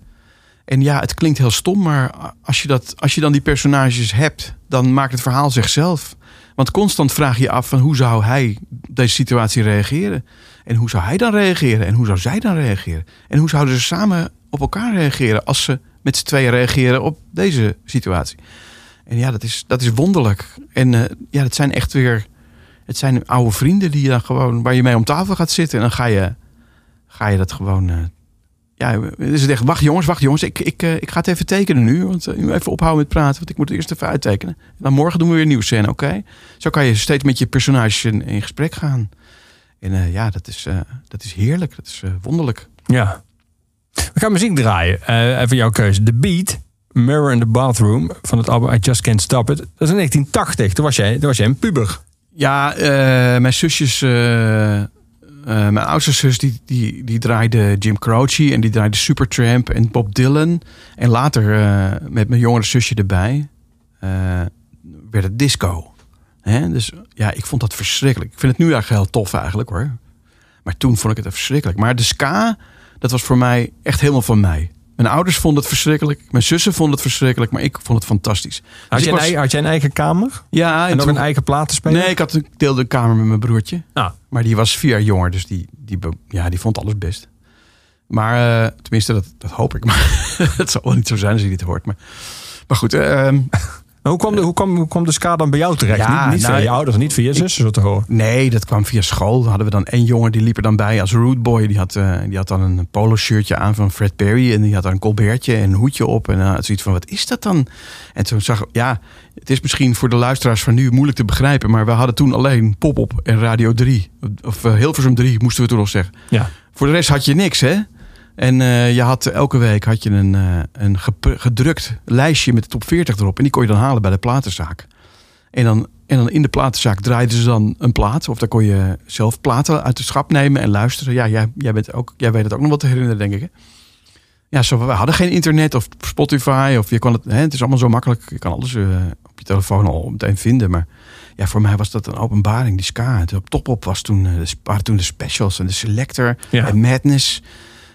En ja, het klinkt heel stom, maar als je, dat, als je dan die personages hebt, dan maakt het verhaal zichzelf. Want constant vraag je af van hoe zou hij deze situatie reageren? En hoe zou hij dan reageren? En hoe zou zij dan reageren? En hoe zouden ze samen op elkaar reageren als ze met z'n tweeën reageren op deze situatie? En ja, dat is, dat is wonderlijk. En eh, ja, dat zijn echt weer. Het zijn oude vrienden die je dan gewoon, waar je mee om tafel gaat zitten. En dan ga je, ga je dat gewoon. eh, ja, is het echt. Wacht jongens, wacht jongens. Ik, ik, eh, ik ga het even tekenen nu. Want uh, even ophouden met praten. Want ik moet het eerst even uittekenen. En dan morgen doen we weer een nieuwe scène, oké? Zo kan je steeds met je personages in, in gesprek gaan. En eh, ja, dat is, eh, dat is heerlijk. Dat is eh, wonderlijk. Ja. We gaan muziek draaien. Eh even jouw keuze. The Beat, Mirror in the Bathroom van het album I Just Can't Stop It. Dat is in 1980. Toen was jij, toen was jij een puber. Ja, eh, mijn zusjes, eh, mijn oudste zus, die, die, die draaide Jim Croce en die draaide Supertramp en Bob Dylan. En later eh, met mijn jongere zusje erbij eh, werd het disco. Hè? Dus ja, ik vond dat verschrikkelijk. Ik vind het nu eigenlijk heel tof eigenlijk hoor. Maar toen vond ik het verschrikkelijk. Maar de ska, dat was voor mij echt helemaal van mij. Mijn ouders vonden het verschrikkelijk. Mijn zussen vonden het verschrikkelijk. Maar ik vond het fantastisch. Had, Dus een eigen, had jij een eigen kamer? Ja, En ook toen- een eigen platenspeler? Nee, ik had, deelde een kamer met mijn broertje. Ah. Maar die was vier jaar jonger, dus die, die, ja, die vond alles best. Maar eh, tenminste, dat, dat hoop ik. Maar het zal wel niet zo zijn als je dit hoort. Maar, maar goed, Maar hoe kwam, de, hoe, kwam, hoe kwam de ska dan bij jou terecht? Ja, niet niet nou, via je ouders, niet via je zussen, zo te horen. nee, dat kwam via school. Hadden we dan één jongen, die liep er dan bij als root boy. Die had, eh, die had dan een polo shirtje aan van Fred Perry. En die had dan een colbertje en een hoedje op. En had zoiets van, wat is dat dan? En toen zag ik, ja, het is misschien voor de luisteraars van nu moeilijk te begrijpen. Maar we hadden toen alleen Pop-Op en Radio 3. Of eh, Hilversum 3 moesten we toen nog zeggen. Ja. Voor de rest had je niks, hè? En eh, je had elke week had je een, eh, een gedrukt lijstje met de top 40 erop. En die kon je dan halen bij de platenzaak. En dan, en dan in de platenzaak draaiden ze dan een plaat. Of dan kon je zelf platen uit de schap nemen en luisteren. Ja, jij, jij, bent ook, jij weet het ook nog wat te herinneren, denk ik. Hè? Ja, zo, we hadden geen internet of Spotify. Of je kon het, hè, het is allemaal zo makkelijk. Je kan alles eh, op je telefoon al meteen vinden. Maar ja, voor mij was dat een openbaring. Die ska. Het op top op was toen, de- waren toen de specials en de selector Ja. en madness.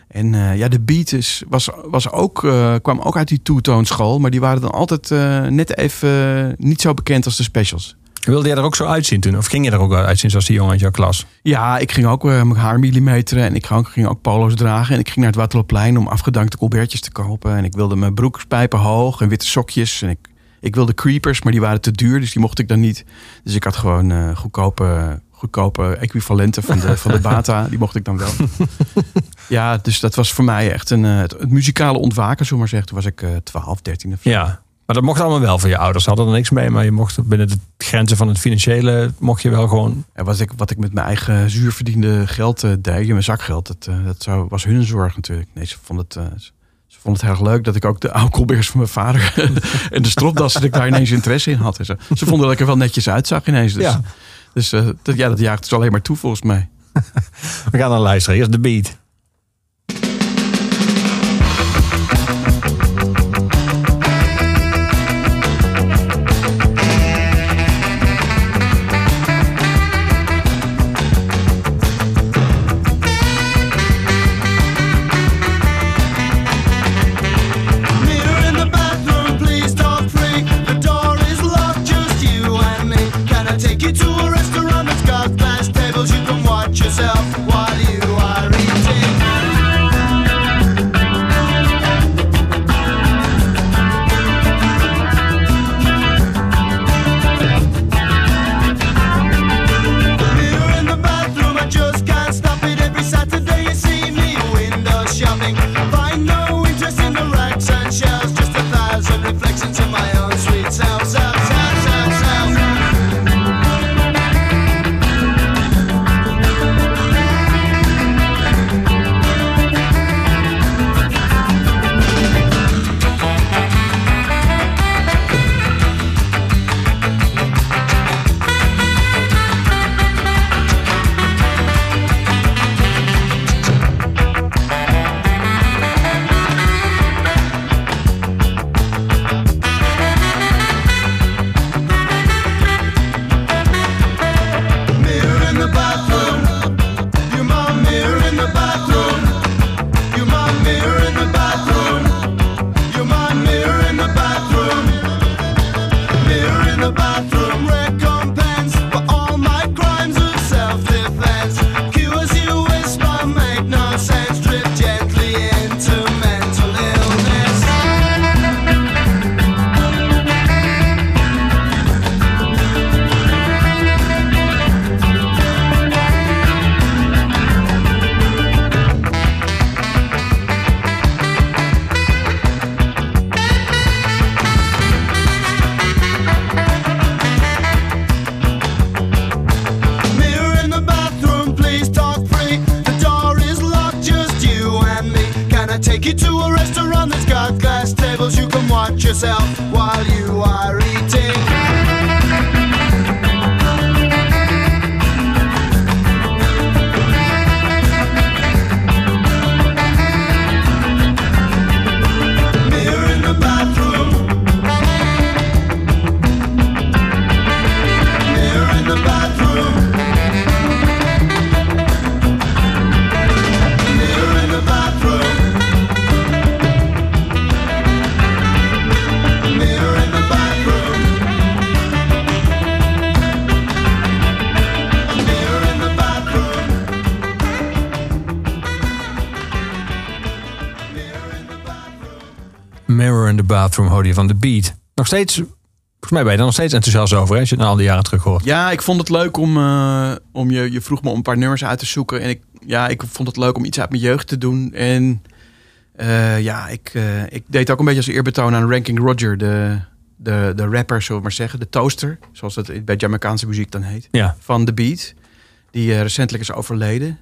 En eh, ja, de beat is, was, was ook, eh, kwam ook uit die two-tone maar die waren dan altijd eh, net even niet zo bekend als de specials. Wilde jij er ook zo uitzien toen? Of ging je er ook uitzien zoals die jongen uit jouw klas? Ja, ik ging ook mijn haar millimeteren en ik ging ook, ging ook polo's dragen. En ik ging naar het Waterloopplein om afgedankte colbertjes te kopen. En ik wilde mijn broekspijpen hoog en witte sokjes. En ik, ik wilde creepers, maar die waren te duur, dus die mocht ik dan niet. Dus ik had gewoon goedkope, goedkope equivalenten van de, van de Bata. Die mocht ik dan wel. ja, dus dat was voor mij echt een, eh, het, het muzikale ontwaken, we maar zeggen. Toen was ik eh 12, 13 of zo. Ja. Maar dat mocht allemaal wel van je ouders. Ze hadden er niks mee, maar je mocht binnen de grenzen van het financiële mocht je wel gewoon. En wat ik, wat ik met mijn eigen zuur verdiende geld eh, deed, mijn zakgeld, dat, eh, dat zou, was hun zorg natuurlijk. Nee, ze vond het, ze- vond het heel erg leuk dat ik ook de colberts van mijn vader en de stropdassen, dat ik daar ineens interesse in had. En zo. Ze vonden dat ik er wel netjes uitzag ineens. Dus, Ja. Dus eh, ja, dat jaagt dus alleen maar toe volgens mij. We gaan dan luisteren. Eerst de beat. Yourself the Bathroom, hoorde je van de beat. Nog steeds, volgens mij ben je er nog steeds enthousiast over, hè, als je het na al die jaren terug hoort. Ja, ik vond het leuk om, eh, om je, je vroeg me om een paar nummers uit te zoeken. En ik, ja, ik vond het leuk om iets uit mijn jeugd te doen. En eh, ja, ik, eh, ik deed ook een beetje als eerbetoon aan Ranking Roger, de, de, de rapper, zullen we maar zeggen. De toaster, zoals het bij Jamaicaanse muziek dan heet. Ja. Van The Beat, die recentelijk is overleden.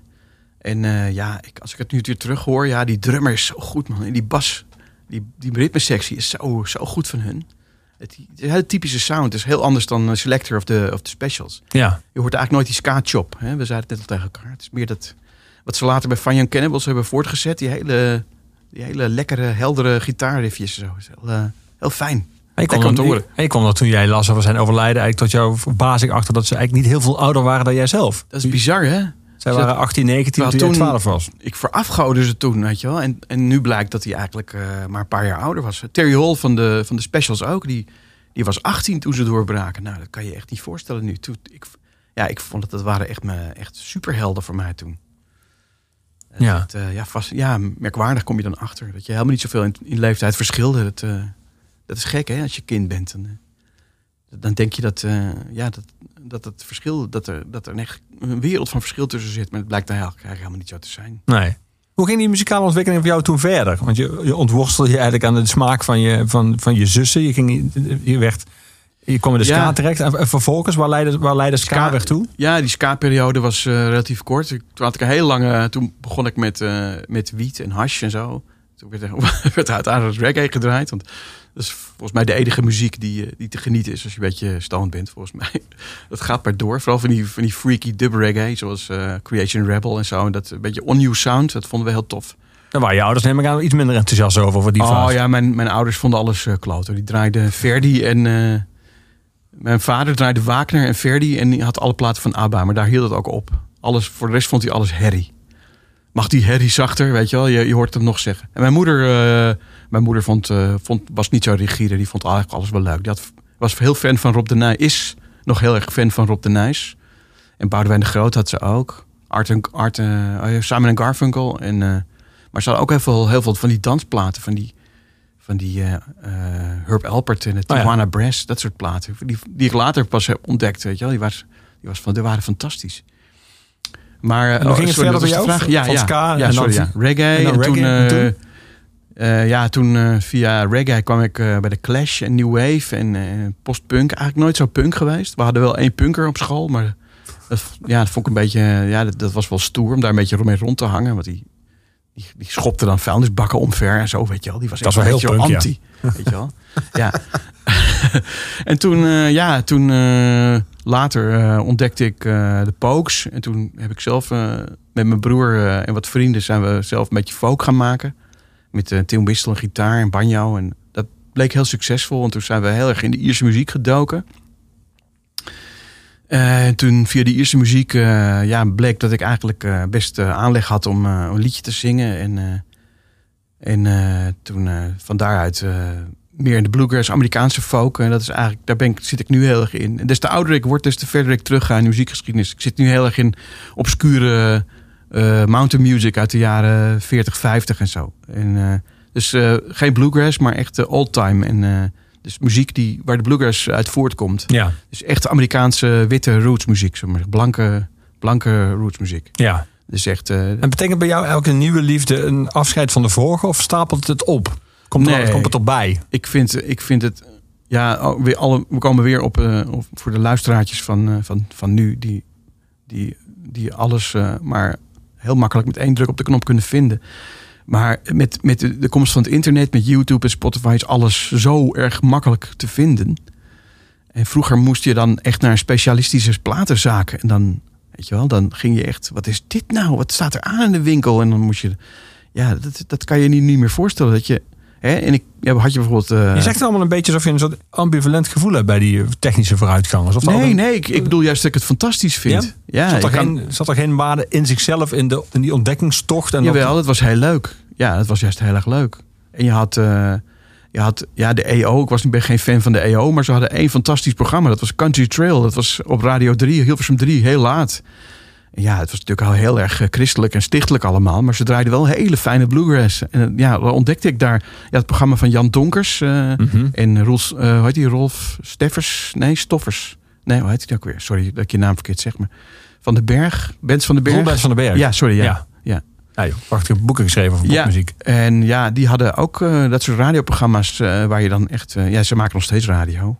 En ja, ik, als ik het nu weer terug hoor, ja, die drummer is zo goed, man. En die bas, die, die ritmesectie is zo, zo goed van hun. Het, het hele typische sound. Het is heel anders dan eh, Selector of de, of de Specials. Ja. Je hoort eigenlijk nooit die ska-chop. We zeiden het net al tegen elkaar. Het is meer dat wat ze later bij Van Young Cannibals hebben voortgezet. Die hele, die hele lekkere, heldere gitaarriffjes. Zo. Is heel, eh, heel fijn. Lekker kwam, horen. en je kwam er toen jij las over zijn overlijden eigenlijk tot jouw verbazing achter dat ze eigenlijk niet heel veel ouder waren dan jijzelf. Dat is bizar, hè? Zij waren 18, 19 toen Terwijl jij toen- 12 was. Ik verafgoorde ze toen, weet je wel. En, en nu blijkt dat hij eigenlijk eh, maar een paar jaar ouder was. Terry Hall van de, van de Specials ook. Die, die was 18 toen ze doorbraken. Nou, dat kan je echt niet voorstellen nu. Toen, ik, ja, ik vond dat dat waren echt, me, echt superhelden voor mij toen. Ja. Het, eh, ja, vast, ja, merkwaardig kom je dan achter. Dat je helemaal niet zoveel in, in leeftijd verschilde. Dat, eh, dat is gek, hè, als je kind bent. Dan, dan denk je dat, ja, dat, dat het verschil, dat er, dat er echt een wereld van verschil tussen zit. Maar het blijkt eigenlijk helemaal niet zo te zijn. Nee. Hoe ging die muzikale ontwikkeling voor jou toen verder? Want je, je ontworstelde je eigenlijk aan de smaak van je, van, van je zussen. Je, ging, je, werd, je kwam in de ska terecht. En en vervolgens, waar leidde, waar leidde ska, Ska- weg toe? Ja, die ska-periode was eh, relatief kort. Toen had ik een heel lange. Toen begon ik met, eh, met wiet en hash en zo. Toen werd er, werd er uiteindelijk reggae gedraaid. Want dat is volgens mij de enige muziek die, eh, die te genieten is als je een beetje stoned bent, volgens mij. Dat gaat maar door. Vooral van die, van die freaky dub reggae, zoals eh, Creation Rebel en zo. En dat een beetje on-new sound, dat vonden we heel tof. Daar waren je ouders neem ik aan iets minder enthousiast over, over die oh fase. ja, mijn, mijn ouders vonden alles eh kloten. Die draaiden Verdi en... mijn vader draaide Wagner en Verdi en die had alle platen van ABBA. Maar daar hield het ook op. Alles, voor de rest vond hij alles herrie. Mag die herrie zachter, weet je wel? Je, je hoort hem nog zeggen. En mijn moeder, eh, mijn moeder vond, eh, vond, was niet zo rigide. Die vond eigenlijk alles wel leuk. Die had, was heel fan van Rob de Nijs. Is nog heel erg fan van Rob de Nijs. En Boudewijn de Groot had ze ook. Art en, Art, ja, Simon en Garfunkel. En, maar ze hadden ook heel veel, heel veel van die dansplaten. Van die, van die Herb Alpert en de Oh ja. Tijuana Brass. Dat soort platen. Die, die ik later pas heb ontdekt. Weet je wel. Die, was, die, was van, die waren fantastisch. Maar, eh, En hoe ging het verder bij jou? vraag? Van Ja, ja, ska ja, en sorry, dan- ja. Reggae. en dan En, reggae, toen, en eh, toen? eh, ja, toen via reggae kwam ik bij de Clash en New Wave en postpunk. Eigenlijk nooit zo punk geweest. We hadden wel één punker op school, maar dat, ja, dat vond ik een beetje, ja, dat, dat was wel stoer om daar een beetje mee rond te hangen. Want die, die, die schopte dan vuilnisbakken omver en zo, weet je wel. Die was Dat echt is wel heel punk, ja. anti, weet je wel. ja. en toen, eh, ja, toen eh, later eh, ontdekte ik de Pokes. En toen heb ik zelf met mijn broer en wat vrienden zijn we zelf een beetje folk gaan maken. Met Tim Whistle, een gitaar en banjo. En dat bleek heel succesvol. En toen zijn we heel erg in de Ierse muziek gedoken. Eh, en toen via de Ierse muziek eh, ja, bleek dat ik eigenlijk eh, best aanleg had om een liedje te zingen. En, en toen van daaruit meer in de bluegrass, Amerikaanse folk. En dat is eigenlijk, daar ben ik, zit ik nu heel erg in. En des te ouder ik word, des te verder ik terugga in de muziekgeschiedenis. Ik zit nu heel erg in obscure mountain music uit de jaren 40, 50 en zo. En, dus geen bluegrass, maar echt old time. En dus muziek die, waar de bluegrass uit voortkomt. Ja, Dus echt Amerikaanse witte rootsmuziek, zeg maar. Blanke, blanke rootsmuziek. ja. Dus echt... eh, En betekent bij jou elke nieuwe liefde een afscheid van de vorige of stapelt het op? Komt, er, Nee. komt het erbij? ik, vind, ik vind het... Ja, weer alle, we komen weer op, eh, op voor de luisteraartjes van, eh, van, van nu... Die, die, die alles eh, maar heel makkelijk met één druk op de knop kunnen vinden. Maar met, met de, de komst van het internet, met YouTube en Spotify is alles zo erg makkelijk te vinden. En vroeger moest je dan echt naar een specialistische platenzaak. En dan, weet je wel, dan ging je echt, wat is dit nou? Wat staat er aan in de winkel? En dan moest je, ja, dat, dat kan je niet, niet meer voorstellen. Dat je, hè, en ik ja, had je bijvoorbeeld... eh, Je zegt het allemaal een beetje alsof je een soort ambivalent gevoel hebt bij die technische vooruitgang. Alsof dat nee, nee, ik, ik bedoel juist dat ik het fantastisch vind. Ja, zat, er kan- geen, zat er geen waarde in zichzelf in, de, in die ontdekkingstocht? En dat- Jawel, het was heel leuk. Ja, het was juist heel erg leuk. En je had, eh, je had ja, de EO. Ik was, ik ben geen fan van de EO, maar ze hadden één fantastisch programma. Dat was Country Trail. Dat was op Radio 3, Hilversum 3, heel laat. Ja, het was natuurlijk al heel erg eh, christelijk en stichtelijk allemaal. Maar ze draaiden wel hele fijne bluegrass. En eh, ja, dan ontdekte ik daar ja, het programma van Jan Donkers. eh, Mhm. En Rolf, hoe heet die? Rolf Steffers? Nee, Stoffers. Nee, hoe heet hij ook weer? Sorry dat ik je naam verkeerd zeg. Maar van den Berg? Bens van den Berg? Robert van den Berg. Ja, sorry. Ja. Ja. ja. Ja, joh, prachtige boeken geschreven over Ja. popmuziek. En ja, die hadden ook dat soort radioprogramma's waar je dan echt... ja, ze maken nog steeds radio.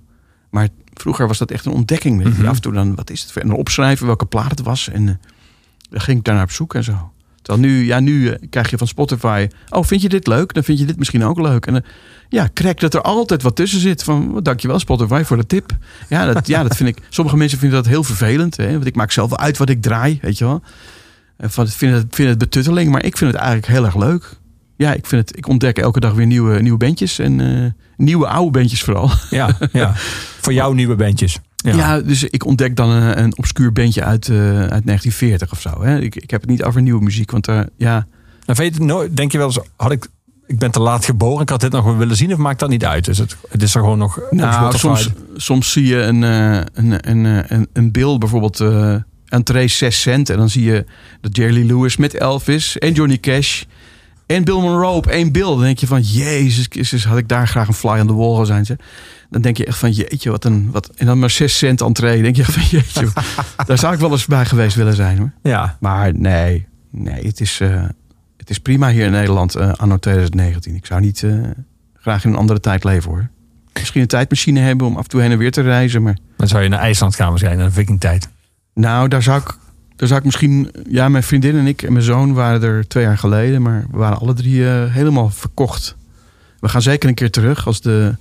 Maar vroeger was dat echt een ontdekking. weet je. Mhm. Af en toe dan, wat is het? En dan opschrijven welke plaat het was. En eh, dan ging ik daarnaar op zoek en zo. Terwijl nu, ja, nu eh, krijg je van Spotify... Oh, vind je dit leuk? Dan vind je dit misschien ook leuk. En eh, ja, krijg dat er altijd wat tussen zit. Van, oh, dankjewel Spotify voor de tip. Ja, dat, ja, dat vind ik... Sommige mensen vinden dat heel vervelend. Hè? Want ik maak zelf wel uit wat ik draai, weet je wel. En van, vinden het, vinden het betutteling. Maar ik vind het eigenlijk heel erg leuk. Ja, ik, vind het, ik ontdek elke dag weer nieuwe, nieuwe bandjes. En eh, nieuwe oude bandjes vooral. Ja, ja. Voor jouw nieuwe bandjes. Ja. Ja. dus ik ontdek dan een, een obscuur bandje uit, eh, uit 1940 of zo. Hè. Ik, ik heb het niet over nieuwe muziek. Want daar, ja, Dan weet je het nooit, denk je wel eens, had ik, ik ben te laat geboren, ik had dit nog wel willen zien of maakt dat niet uit? Dus het, het is er gewoon nog nou, soms, soms zie je een, eh, een, een, eh, een, een beeld, bijvoorbeeld eh entree 6 cent. En dan zie je dat Jerry Lewis met Elvis en Johnny Cash en Bill Monroe op één beeld. Dan denk je van, jezus Christus, had ik daar graag een fly on the wall zijn. Ze. Dan denk je echt van, jeetje, wat een... Wat, en dan maar 6 cent entree. Dan denk je echt van, jeetje, daar zou ik wel eens bij geweest willen zijn hoor. Ja, Maar nee, nee het, is, eh, het is prima hier in Nederland eh, anno 2019. Ik zou niet eh, graag in een andere tijd leven hoor. Misschien een tijdmachine hebben om af en toe heen en weer te reizen. Maar dan zou je naar IJsland gaan waarschijnlijk, naar de vikingtijd. nou, daar zou ik, daar zou ik misschien... Ja, mijn vriendin en ik en mijn zoon waren er twee jaar geleden. Maar we waren alle drie eh, helemaal verkocht. We gaan zeker een keer terug als de,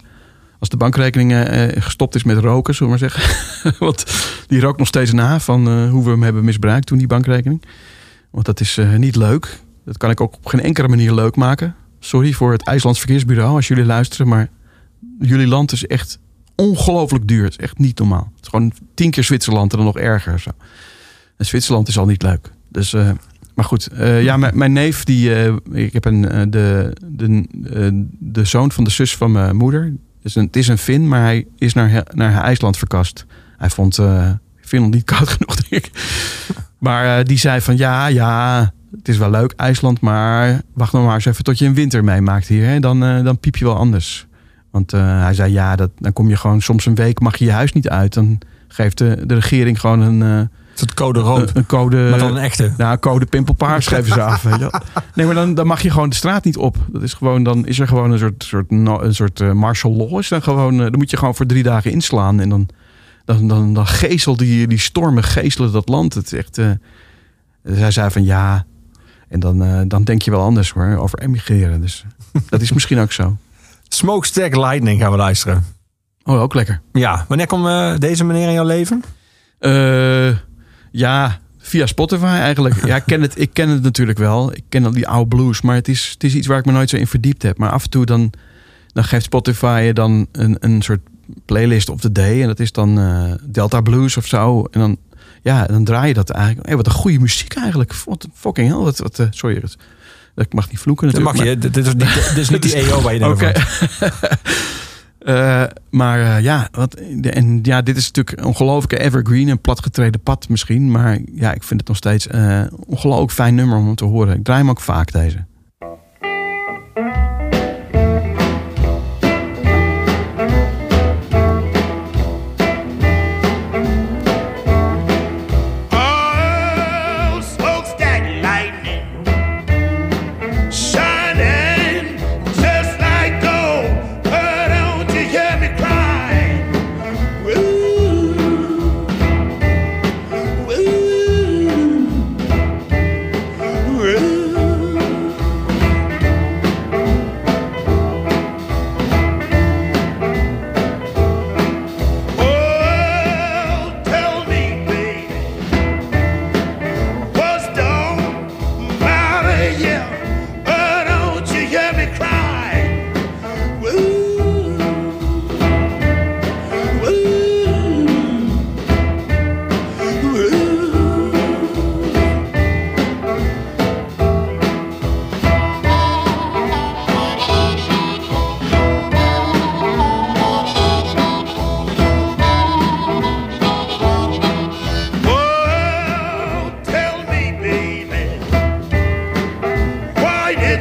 als de bankrekening eh, gestopt is met roken, zullen we maar zeggen. Want die rookt nog steeds na van eh, hoe we hem hebben misbruikt toen, die bankrekening. Want dat is eh, niet leuk. Dat kan ik ook op geen enkele manier leuk maken. Sorry voor het IJslands Verkeersbureau als jullie luisteren. Maar jullie land is echt ongelooflijk duur. Het is echt niet normaal. Het is gewoon tien keer Zwitserland en dan nog erger. Zo. Zwitserland is al niet leuk. Dus, eh, maar goed, eh, ja, mijn, neef, die, eh, ik heb een, de, de, de zoon van de zus van mijn moeder. Is een, het is een Fin, maar hij is naar, naar IJsland verkast. Hij vond Finland niet koud genoeg, denk ik. Maar die zei van ja, ja, het is wel leuk IJsland, maar wacht nog maar eens even tot je een winter meemaakt hier. Hè? Dan, dan piep je wel anders. Want hij zei ja, dat, dan kom je gewoon soms een week, mag je je huis niet uit. Dan geeft de, de regering gewoon een, Het code rood, een, een code. maar dan een echte. Nou, code pimpelpaars geven ze af. Weet je wel. Nee, maar dan, dan mag je gewoon de straat niet op. Dat is gewoon, dan is er gewoon een soort, soort, no- een soort eh, martial law. Is dan, gewoon, eh, dan moet je gewoon voor drie dagen inslaan. En dan, dan, dan, dan geesel die, die stormen geeselen dat land. Het is echt, eh, dus hij zei van ja. En dan, eh, dan denk je wel anders hoor, over emigreren. Dus dat is misschien ook zo. Smokestack Lightning gaan we luisteren. Oh, ook lekker. Ja, wanneer komt eh, deze meneer in jouw leven? Eh, ja, via Spotify eigenlijk. Ja, ik ken, het, ik ken het natuurlijk wel. Ik ken al die oude blues. Maar het is, het is iets waar ik me nooit zo in verdiept heb. Maar af en toe dan, dan geeft Spotify je dan een, een soort playlist of the day. En dat is dan eh, Delta Blues of zo. En dan, ja, dan draai je dat eigenlijk. Hey, wat een goede muziek eigenlijk. Wat fucking hell. Wat, wat, eh, sorry, dat, ik mag niet vloeken Dat natuurlijk. mag je. Dit is, niet, dit is niet die EO waar je denkt. Eh, maar eh, ja, wat, en ja, dit is natuurlijk een ongelooflijke evergreen, een platgetreden pad misschien. Maar ja, ik vind het nog steeds eh, een ongelooflijk fijn nummer om te horen. Ik draai hem ook vaak deze.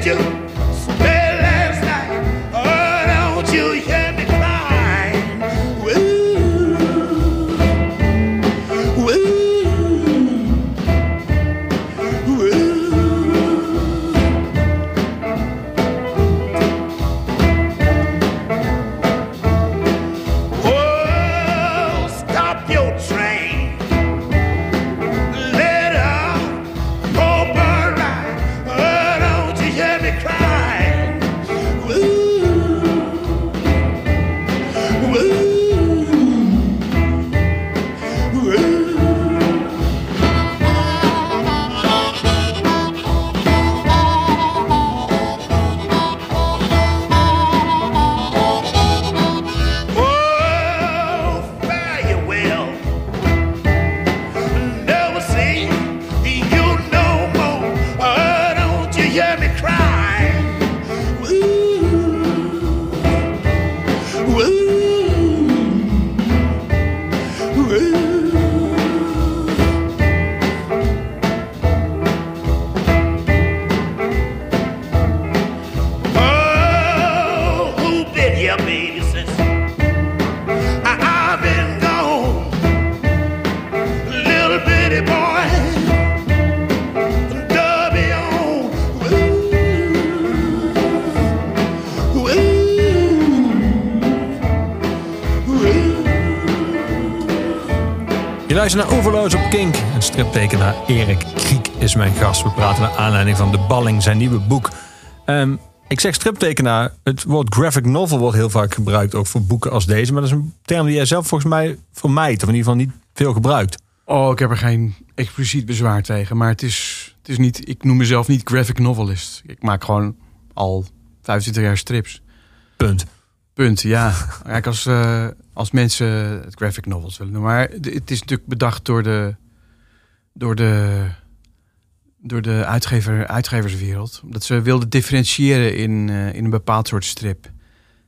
angel. Luistert naar Oeverloos op Kink. Een striptekenaar Erik Kriek is mijn gast. We praten naar aanleiding van De Balling, zijn nieuwe boek. Ehm, ik zeg striptekenaar. Het woord graphic novel wordt heel vaak gebruikt, ook voor boeken als deze. Maar dat is een term die jij zelf volgens mij vermijdt. Of in ieder geval niet veel gebruikt. Oh, ik heb er geen expliciet bezwaar tegen. Maar het is, het is niet, ik noem mezelf niet graphic novelist. Ik maak gewoon al 25 jaar strips. Punt. Punt, ja. Kijk, als, eh, als mensen het graphic novels willen noemen. Maar het is natuurlijk bedacht door de, door de, door de uitgever, uitgeverswereld. Omdat ze wilden differentiëren in, eh, in een bepaald soort strip.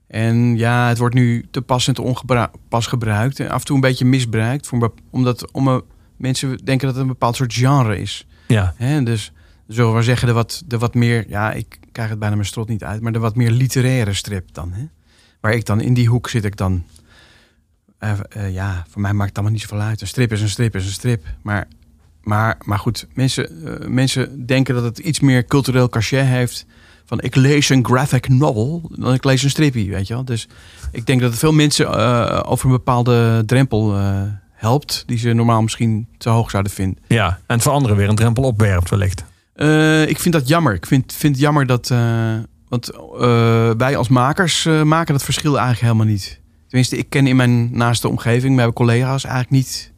En ja, het wordt nu te pas en te onpas gebruikt. En af en toe een beetje misbruikt. Voor omdat om mensen denken dat het een bepaald soort genre is. Ja, Hè, dus zullen we maar zeggen, de wat, de wat meer, ja, ik krijg het bijna mijn strot niet uit, maar de wat meer literaire strip dan. Hè? Waar ik dan in die hoek zit ik dan. eh, eh, ja, voor mij maakt het allemaal niet zoveel uit. Een strip is een strip is een strip. Maar, maar, maar goed, mensen, eh, mensen denken dat het iets meer cultureel cachet heeft. Van ik lees een graphic novel, dan ik lees een stripje, weet je wel. Dus ik denk dat het veel mensen over een bepaalde drempel helpt. Die ze normaal misschien te hoog zouden vinden. ja. en voor anderen weer een drempel opwerpt wellicht. Ik vind dat jammer. Ik vind, vind het jammer dat. Want eh, wij als makers eh, maken dat verschil eigenlijk helemaal niet. Tenminste, ik ken in mijn naaste omgeving, mijn collega's, eigenlijk niet,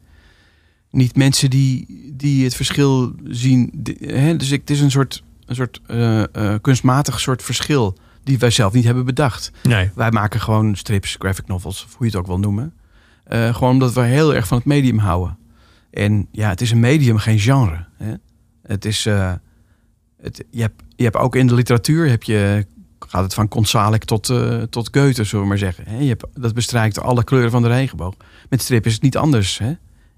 niet mensen die, die het verschil zien. Hè? Dus ik, het is een soort, een soort eh, kunstmatig soort verschil die wij zelf niet hebben bedacht. Nee. Wij maken gewoon strips, graphic novels, of hoe je het ook wil noemen. Gewoon omdat we heel erg van het medium houden. En ja, het is een medium, geen genre. Hè? Het is, het, je, hebt, je hebt ook in de literatuur, heb je, gaat het van Consalik tot, eh, tot Goethe, zullen we maar zeggen. Je hebt, dat bestrijkt alle kleuren van de regenboog. Met strip is het niet anders. Hè?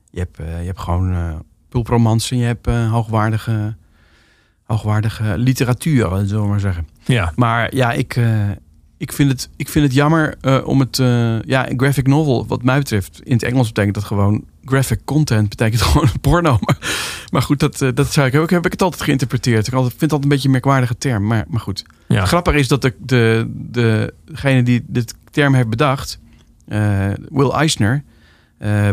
Je, hebt, eh, je hebt gewoon eh pulpromans en je hebt hoogwaardige, hoogwaardige literatuur, zullen we maar zeggen. Ja, Maar ja, ik, ik, vind, het, ik vind het jammer om het... ja, een graphic novel, wat mij betreft... in het Engels betekent dat gewoon... graphic content betekent gewoon porno. Maar, maar goed, dat, eh, dat zou ik ook, heb ik het altijd geïnterpreteerd. Ik altijd- vind dat een beetje een merkwaardige term. Maar, maar goed. ja. Grappig is dat de, de, de, degene die dit term heeft bedacht... eh, Will Eisner...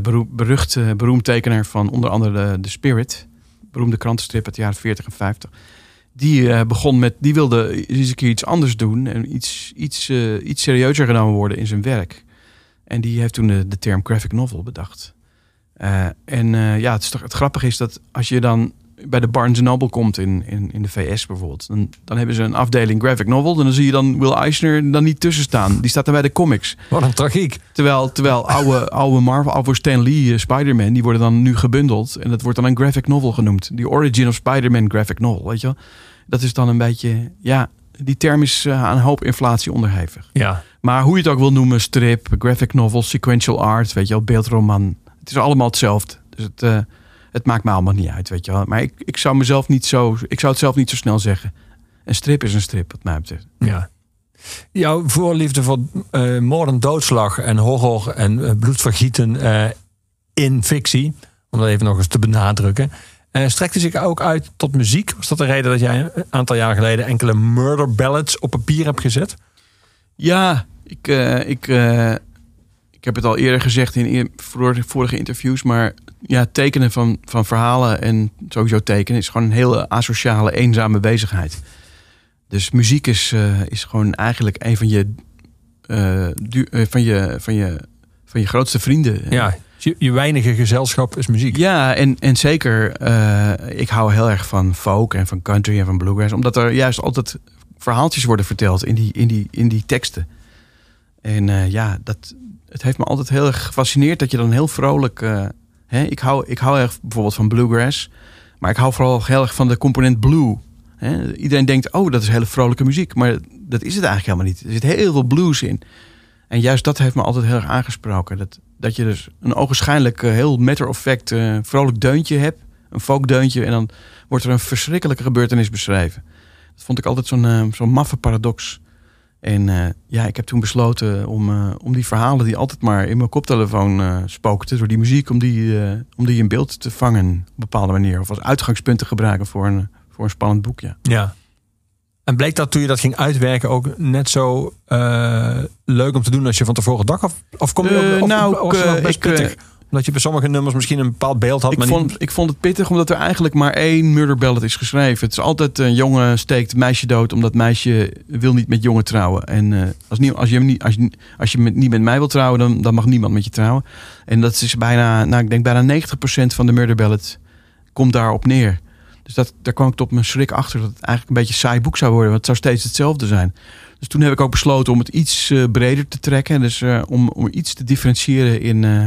beroem- berucht, beroemd tekenaar van onder andere de, de Spirit... beroemde krantenstrip uit de jaren 40 en 50... Die begon met, die wilde eens een keer iets anders doen en iets, iets, iets serieuzer genomen worden in zijn werk. En die heeft toen de, de term graphic novel bedacht. Eh, en eh, ja, het, is toch, het grappige is dat als je dan bij de Barnes Noble komt in, in, in de VS bijvoorbeeld, dan, dan hebben ze een afdeling graphic novel. En dan zie je dan Will Eisner dan niet tussen staan. Die staat dan bij de comics. Wat een tragiek. Terwijl, terwijl oude, oude Marvel, oude Stan Lee, eh, Spider-Man, die worden dan nu gebundeld. En dat wordt dan een graphic novel genoemd. Die Origin of Spider-Man graphic novel, weet je wel. Dat is dan een beetje, ja, die term is aan een hoop inflatie onderhevig. Ja, Maar hoe je het ook wil noemen, strip, graphic novel, sequential art, weet je wel, beeldroman. Het is allemaal hetzelfde. Dus het, eh, het maakt me allemaal niet uit, weet je wel. Maar ik, ik zou mezelf niet zo, ik zou het zelf niet zo snel zeggen. Een strip is een strip, wat mij betreft. ja. Jouw voorliefde voor eh moord en doodslag en horror en eh, bloedvergieten eh, in fictie, om dat even nog eens te benadrukken, eh, strekte zich ook uit tot muziek. Was dat de reden dat jij een aantal jaar geleden enkele murder ballads op papier hebt gezet? Ja, ik, eh, ik, eh, ik heb het al eerder gezegd in vorige, interviews, maar ja, tekenen van, van verhalen en sowieso tekenen is gewoon een hele asociale, eenzame bezigheid. Dus muziek is, eh, is gewoon eigenlijk een van je, eh, du- eh, van je, van je, van je grootste vrienden. Ja, je, je weinige gezelschap is muziek. Ja, en, en zeker, ik hou heel erg van folk en van country en van bluegrass. Omdat er juist altijd verhaaltjes worden verteld in die, in die, in die teksten. En ja, dat, het heeft me altijd heel erg gefascineerd dat je dan heel vrolijk... eh, hè, ik, hou, ik hou erg bijvoorbeeld van bluegrass. Maar ik hou vooral heel erg van de component blue. Hè? Iedereen denkt, oh, dat is hele vrolijke muziek. Maar dat is het eigenlijk helemaal niet. Er zit heel veel blues in. En juist dat heeft me altijd heel erg aangesproken. Dat, dat je dus een ogenschijnlijk eh, heel matter of fact eh, vrolijk deuntje hebt. Een folkdeuntje. En dan wordt er een verschrikkelijke gebeurtenis beschreven. Dat vond ik altijd zo'n zo'n maffe paradox. En eh, ja, ik heb toen besloten om, eh, om die verhalen die altijd maar in mijn koptelefoon eh spookten, door die muziek, om die, om die in beeld te vangen op een bepaalde manier. Of als uitgangspunt te gebruiken voor een, voor een spannend boek. Ja. Ja. En bleek dat toen je dat ging uitwerken ook net zo leuk om te doen als je van tevoren dacht? Of, of kom je ook, of, nou, ik, eh, eh, Omdat je bij sommige nummers misschien een bepaald beeld had. Ik maar vond, niet... ik vond het pittig omdat er eigenlijk maar één murder ballad is geschreven. Het is altijd een jongen steekt meisje dood omdat meisje wil niet met jongen trouwen. En eh, als, als je, niet, als je, als je met, niet met mij wilt trouwen, dan, dan mag niemand met je trouwen. En dat is bijna, nou ik denk bijna 90% van de murder ballad komt daarop neer. Dus dat, daar kwam ik tot mijn schrik achter dat het eigenlijk een beetje een saai boek zou worden. Want het zou steeds hetzelfde zijn. Dus toen heb ik ook besloten om het iets eh, breder te trekken. Dus eh, om, om iets te differentiëren in, eh,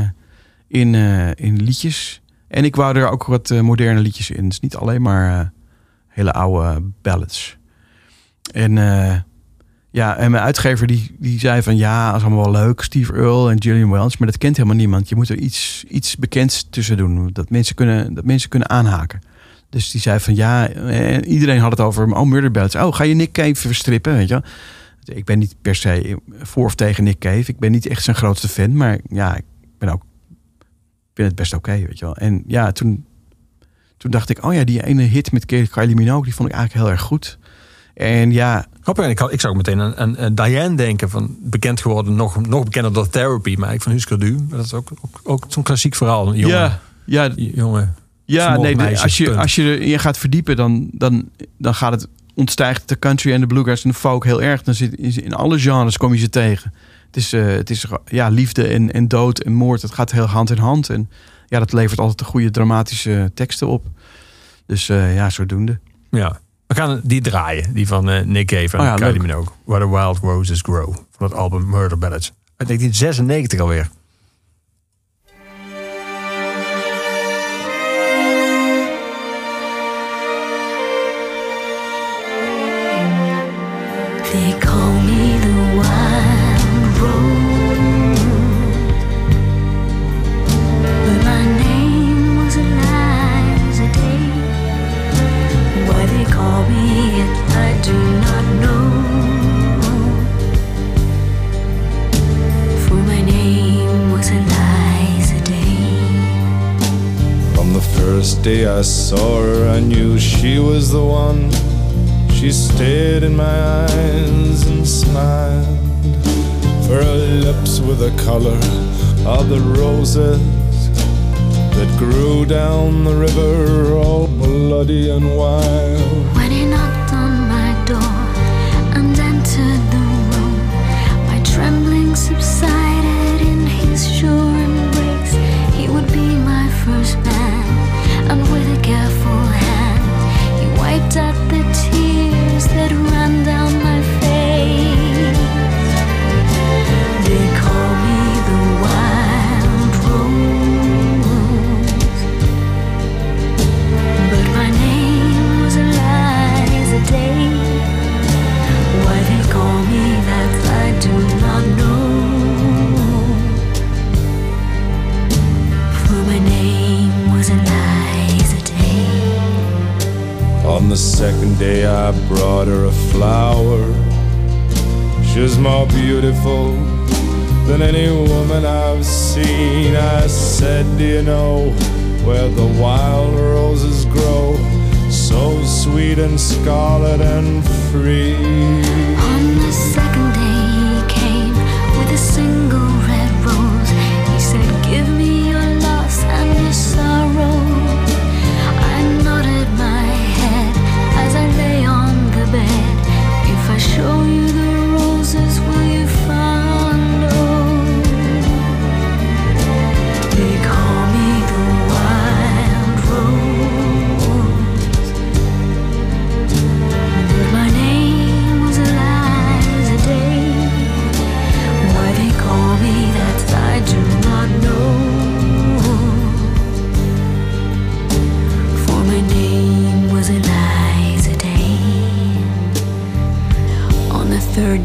in, eh, in liedjes. En ik wou er ook wat eh, moderne liedjes in. Dus niet alleen maar eh, hele oude ballads. En ja, en mijn uitgever die, die zei van ja, dat is allemaal wel leuk. Steve Earle en Gillian Welch. Maar dat kent helemaal niemand. Je moet er iets, iets bekends tussen doen. Dat mensen, kunnen, dat mensen kunnen aanhaken. Dus die zei van ja, iedereen had het over oh, Murder Ballads. Oh, ga je Nick Cave verstrippen, weet je? Ik ben niet per se voor of tegen Nick Cave. Ik ben niet echt zijn grootste fan. Maar ja, ik ben ook vind het best oké, weet je wel. En ja, toen, toen dacht ik, oh ja, die ene hit met Kylie Minogue, die vond ik eigenlijk heel erg goed. En ja, Grappig, ik, had- ik zou ook meteen aan, aan, aan Diane denken. Van, bekend geworden, nog, nog bekender door Therapy. Maar ik van Husker Du. Dat is ook, ook, ook zo'n klassiek verhaal. Een ja, ja, jonge ja nee, als je, punt. als je erin gaat verdiepen, dan, dan, dan gaat het ontstijgt de country en de bluegrass en de folk heel erg. Dan zit in alle genres kom je ze tegen. Het is, eh, het is ja, liefde en, en dood en moord. Het gaat heel hand in hand. En ja, dat levert altijd de goede dramatische teksten op. Dus eh, ja, zodoende. Ja. We gaan die draaien. Die van eh, Nick Cave en Oh ja, Kylie. Minogue. Where the Wild Roses Grow. Van het album Murder Ballads. Uit 1996 alweer. Stared in my eyes and smiled. For her lips were the color of the roses that grew down the river, all bloody and wild. When he knocked on my door and entered the room, my trembling subsided in his sure embrace. He would be my first man, and with a careful hand, he wiped out the tears the second day, I brought her a flower. She's more beautiful than any woman I've seen. I said, Do you know where the wild roses grow? So sweet and scarlet and free.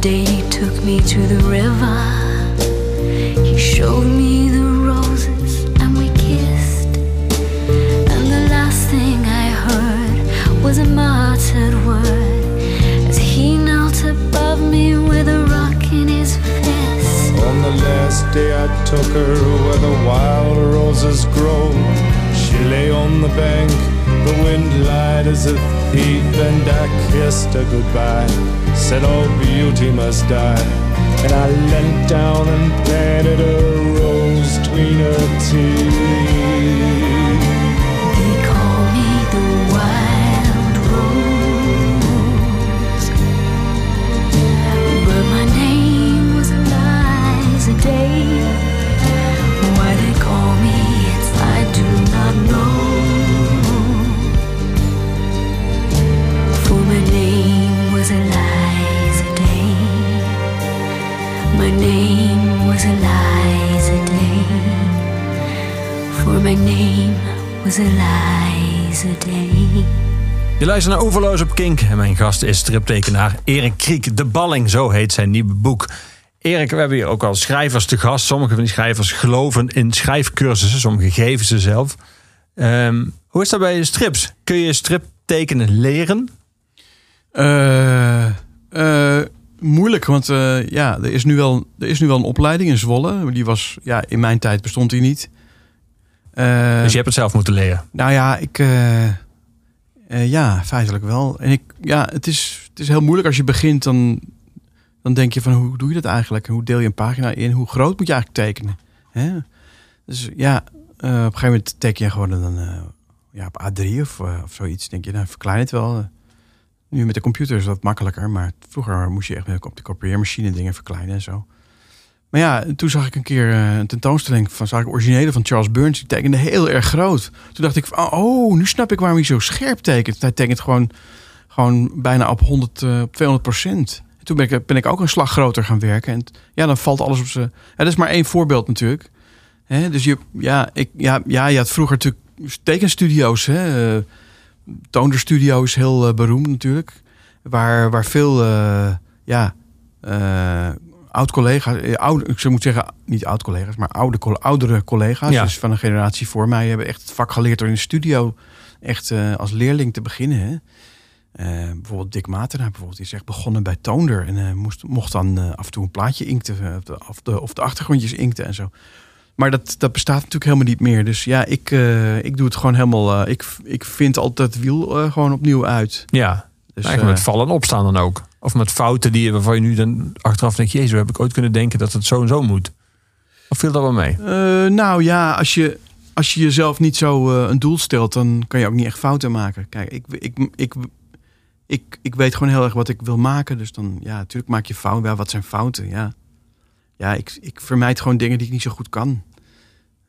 Day, he took me to the river. He showed me the roses and we kissed. And the last thing I heard was a muttered word as he knelt above me with a rock in his fist. On the last day I took her where the wild roses grow. She lay on the bank, the wind light as a and I kissed her goodbye. Said all beauty must die, and I leant down and planted a rose between her tear. Day. My name was Eliza Day. For my name was Eliza Day. Je luistert naar Oeverloos op Kink en mijn gast is striptekenaar Erik Kriek. De Balling, zo heet zijn nieuwe boek. Erik, we hebben hier ook al schrijvers te gast. Sommige van die schrijvers geloven in schrijfcursussen, sommige geven ze zelf. Ehm, hoe is dat bij strips? Kun je striptekenen leren? Eh, eh, moeilijk, want eh, ja, er is, nu wel, er is nu wel een opleiding in Zwolle. Die was, ja, in mijn tijd bestond die niet. Eh, Dus je hebt het zelf moeten leren. Nou ja, ik. ja, feitelijk wel. En ik, ja, het is, het is heel moeilijk als je begint. Dan, dan denk je van hoe doe je dat eigenlijk? En Hoe deel je een pagina in? Hoe groot moet je eigenlijk tekenen? Hè? Dus ja, op een gegeven moment teken je gewoon dan ja, op A3 of, of zoiets. Denk je, nou, verklein het wel. Nu met de computer is dat makkelijker. Maar vroeger moest je echt op de kopieermachine dingen verkleinen en zo. Maar ja, toen zag ik een keer eh, een tentoonstelling van ik originele van Charles Burns. Die tekende heel erg groot. Toen dacht ik, van, oh, nu snap ik waarom hij zo scherp tekent. Hij tekent gewoon, gewoon bijna op 100, eh, op 200 procent. Toen ben ik, ben ik ook een slag groter gaan werken. En ja, dan valt alles op zijn. Ja, dat is maar één voorbeeld natuurlijk. Dus je, ja, ik, ja, ja, je had vroeger natuurlijk tekenstudio's. Hè, eh, Toonder Studio is heel eh, beroemd natuurlijk. Waar, waar veel, eh, ja, eh, oud-collega's, oude, ik zou moeten zeggen, niet oud-collega's, maar oude, oudere collega's, Ja. dus van een generatie voor mij, hebben echt het vak geleerd door in de studio echt als leerling te beginnen. Hè. Bijvoorbeeld Dick Matera, bijvoorbeeld, die is echt begonnen bij Toonder en moest, mocht dan af en toe een plaatje inkten, of de, of, de, of de achtergrondjes inkten en zo. Maar dat, dat bestaat natuurlijk helemaal niet meer. Dus ja, ik, eh, ik doe het gewoon helemaal. eh, ik, ik vind altijd het wiel eh, gewoon opnieuw uit. Ja, Dus, eigenlijk met vallen en opstaan dan ook. Of met fouten die, waarvan je nu dan achteraf denkt... jezus, heb ik ooit kunnen denken dat het zo en zo moet? Of viel dat wel mee? Nou ja, als je, als je jezelf niet zo een doel stelt, dan kan je ook niet echt fouten maken. Kijk, ik, ik, ik, ik, ik weet gewoon heel erg wat ik wil maken. Dus dan, ja, natuurlijk maak je fouten. Ja, wat zijn fouten? Ja, ja ik, ik vermijd gewoon dingen die ik niet zo goed kan.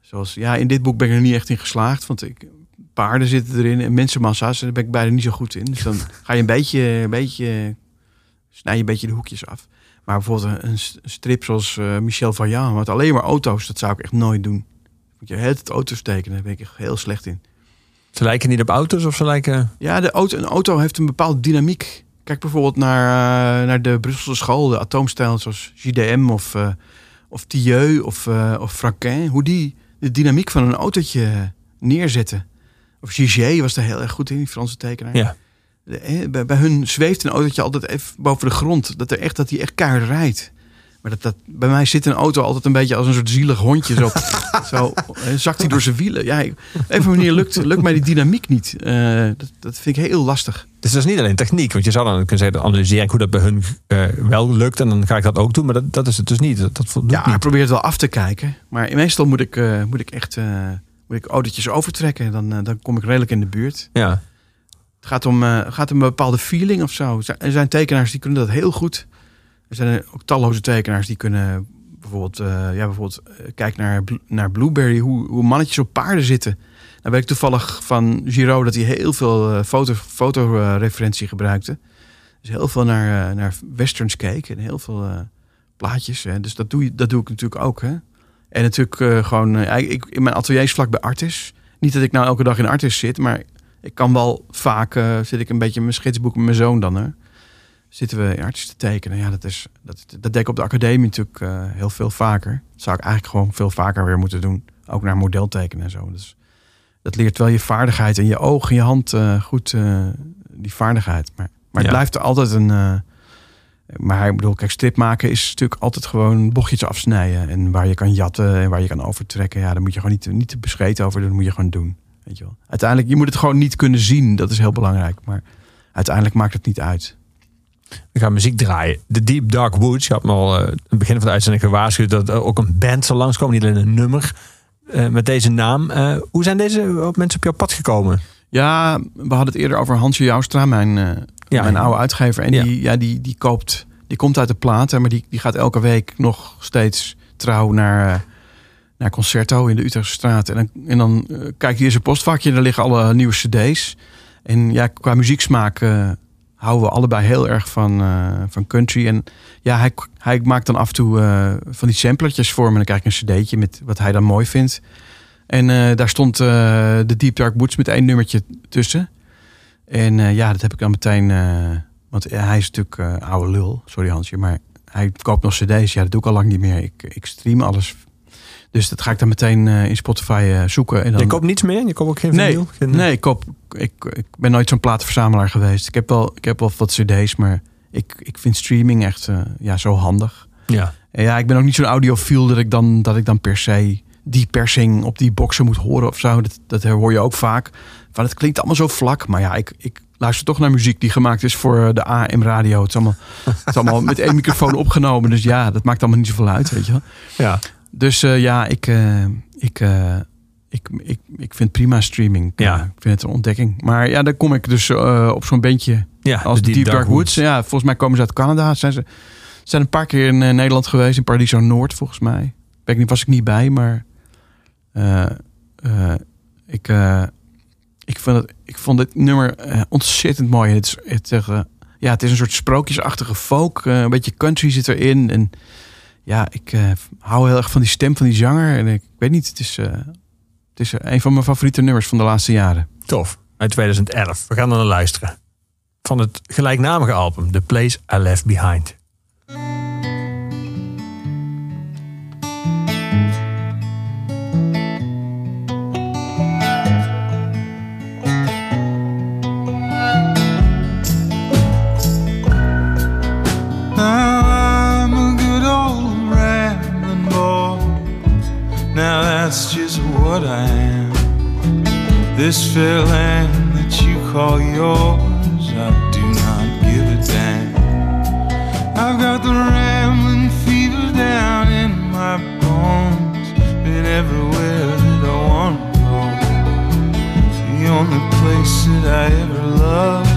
Zoals, ja, in dit boek ben ik er niet echt in geslaagd. Want ik, paarden zitten erin en mensenmassa's. En daar ben ik bijna niet zo goed in. Dus dan ga je een beetje, een beetje, snij je een beetje de hoekjes af. Maar bijvoorbeeld een, strip zoals eh, Michel Vaillant, wat alleen maar auto's, dat zou ik echt nooit doen. Moet je het auto's tekenen, daar ben ik echt heel slecht in. Ze lijken niet op auto's of ze lijken... Ja, de auto, een auto heeft een bepaalde dynamiek. Kijk bijvoorbeeld naar, eh, naar de Brusselse school, de atoomstijl zoals JDM of, eh of Thieu of, eh of Franquin. Hoe die de dynamiek van een autootje neerzetten. Of Giger was daar heel erg goed in, die Franse tekenaar. Ja. De- bij, bij hun zweeft een autootje altijd even boven de grond. Dat, er echt, dat die echt keihard rijdt. Maar dat, dat, bij mij zit een auto altijd een beetje als een soort zielig hondje. Zo, zo zakt hij door zijn wielen. Ja, ik- op een manier lukt, lukt mij die dynamiek niet. Eh, dat, dat vind ik heel lastig. Dus dat is niet alleen techniek. Want je zou dan kunnen zeggen, analyseer ik hoe dat bij hun eh, wel lukt. En dan ga ik dat ook doen. Maar dat, dat is het dus niet. Dat, dat voldoet Ja, ik niet. probeer het wel af te kijken. Maar meestal moet ik, eh, moet ik echt moet ik autootjes overtrekken. Dan, dan kom ik redelijk in de buurt. Ja. Het gaat om, gaat om een bepaalde feeling of zo. Er zijn tekenaars die kunnen dat heel goed. Er zijn ook talloze tekenaars die kunnen bijvoorbeeld, eh, ja, bijvoorbeeld eh, kijk naar, naar Blueberry, hoe, hoe mannetjes op paarden zitten. Dan weet ik toevallig van Giro dat hij heel veel eh, foto, fotoreferentie gebruikte. Dus heel veel naar, naar westerns keek en heel veel plaatjes. Hè. Dus dat doe, dat doe ik natuurlijk ook. Hè. En natuurlijk gewoon, ik, in mijn atelier vlak bij Artis. Niet dat ik nou elke dag in Artis zit, maar ik kan wel vaak, zit ik een beetje in mijn schetsboek met mijn zoon dan. Hè. Zitten we Artis te tekenen. Ja, dat, is, dat, dat deed ik op de academie natuurlijk eh, heel veel vaker. Dat zou ik eigenlijk gewoon veel vaker weer moeten doen. Ook naar model tekenen en zo. Dus dat leert wel je vaardigheid en je oog en je hand eh, goed, eh, die vaardigheid. Maar, maar het Ja. blijft altijd een... maar ik bedoel, kijk, strip maken is natuurlijk altijd gewoon bochtjes afsnijden. En waar je kan jatten en waar je kan overtrekken. Ja, daar moet je gewoon niet, niet te bescheten over doen. Dat moet je gewoon doen. Weet je wel. Uiteindelijk, je moet het gewoon niet kunnen zien. Dat is heel belangrijk. Maar uiteindelijk maakt het niet uit. We gaan muziek draaien. The Deep Dark Woods. Je had me al eh, aan het begin van de uitzending gewaarschuwd dat er ook een band zal langskomen. Niet alleen een nummer. eh, met deze naam. Eh, hoe zijn deze mensen op jouw pad gekomen? Ja, we hadden het eerder over Hansje Joustra, mijn, eh, Ja. mijn oude uitgever. En Ja. die, ja, die, die koopt, die komt uit de platen, maar die, die gaat elke week nog steeds trouw naar, eh, naar Concerto in de Utrechtse straat. En dan, en dan eh, kijkt hij in zijn postvakje en daar liggen alle nieuwe cd's. En ja, qua muzieksmaak eh, houden we allebei heel erg van, eh, van country. En ja, hij, hij maakt dan af en toe eh, van die samplertjes voor me. Dan krijg ik een cd'tje met wat hij dan mooi vindt. En eh, daar stond de Deep Dark Woods met één nummertje tussen. En ja, dat heb ik dan meteen... want hij is natuurlijk oude lul, sorry Hansje. Maar hij koopt nog cd's. Ja, dat doe ik al lang niet meer. Ik, ik stream alles. Dus dat ga ik dan meteen eh, in Spotify eh, zoeken. En dan, Je koopt niets meer? Je koopt ook geen Nee, vinyl? Nee, ik, koop, ik, ik ben nooit zo'n platenverzamelaar geweest. Ik heb wel, ik heb wel wat cd's, maar ik, ik vind streaming echt eh, ja, zo handig. Ja. En ja, ik ben ook niet zo'n audiofiel dat ik dan, dat ik dan per se die persing op die boxen moet horen of zo. Dat, dat hoor je ook vaak. Van, het klinkt allemaal zo vlak. Maar ja, ik, ik luister toch naar muziek die gemaakt is voor de AM radio. Het is allemaal, het is allemaal met één microfoon opgenomen. Dus ja, dat maakt allemaal niet zoveel uit, weet je wel. ja. Dus eh, ja, ik, eh, ik, eh, ik, ik, ik vind prima streaming. Ja. Ik vind het een ontdekking. Maar ja, dan kom ik dus op zo'n bandje ja als de Deep, Dark, Woods. Ja, volgens mij komen ze uit Canada. Zijn ze zijn een paar keer in Nederland geweest. In Paradiso Noord, volgens mij. Weet ik niet, was ik niet bij, maar... ik, ik, vond het, ik vond dit nummer ontzettend mooi. Het het, ja, het is een soort sprookjesachtige folk. een beetje country zit erin. En ja, ik eh, hou heel erg van die stem van die zanger. En ik, weet niet, het is, eh, het is een van mijn favoriete nummers van de laatste jaren. Tof. Uit 2011. We gaan er naar luisteren. Van het gelijknamige album The Place I Left Behind. What I am. This fair land that you call yours, I do not give a damn. I've got the rambling fever down in my bones. Been everywhere that I want to go. The only place that I ever loved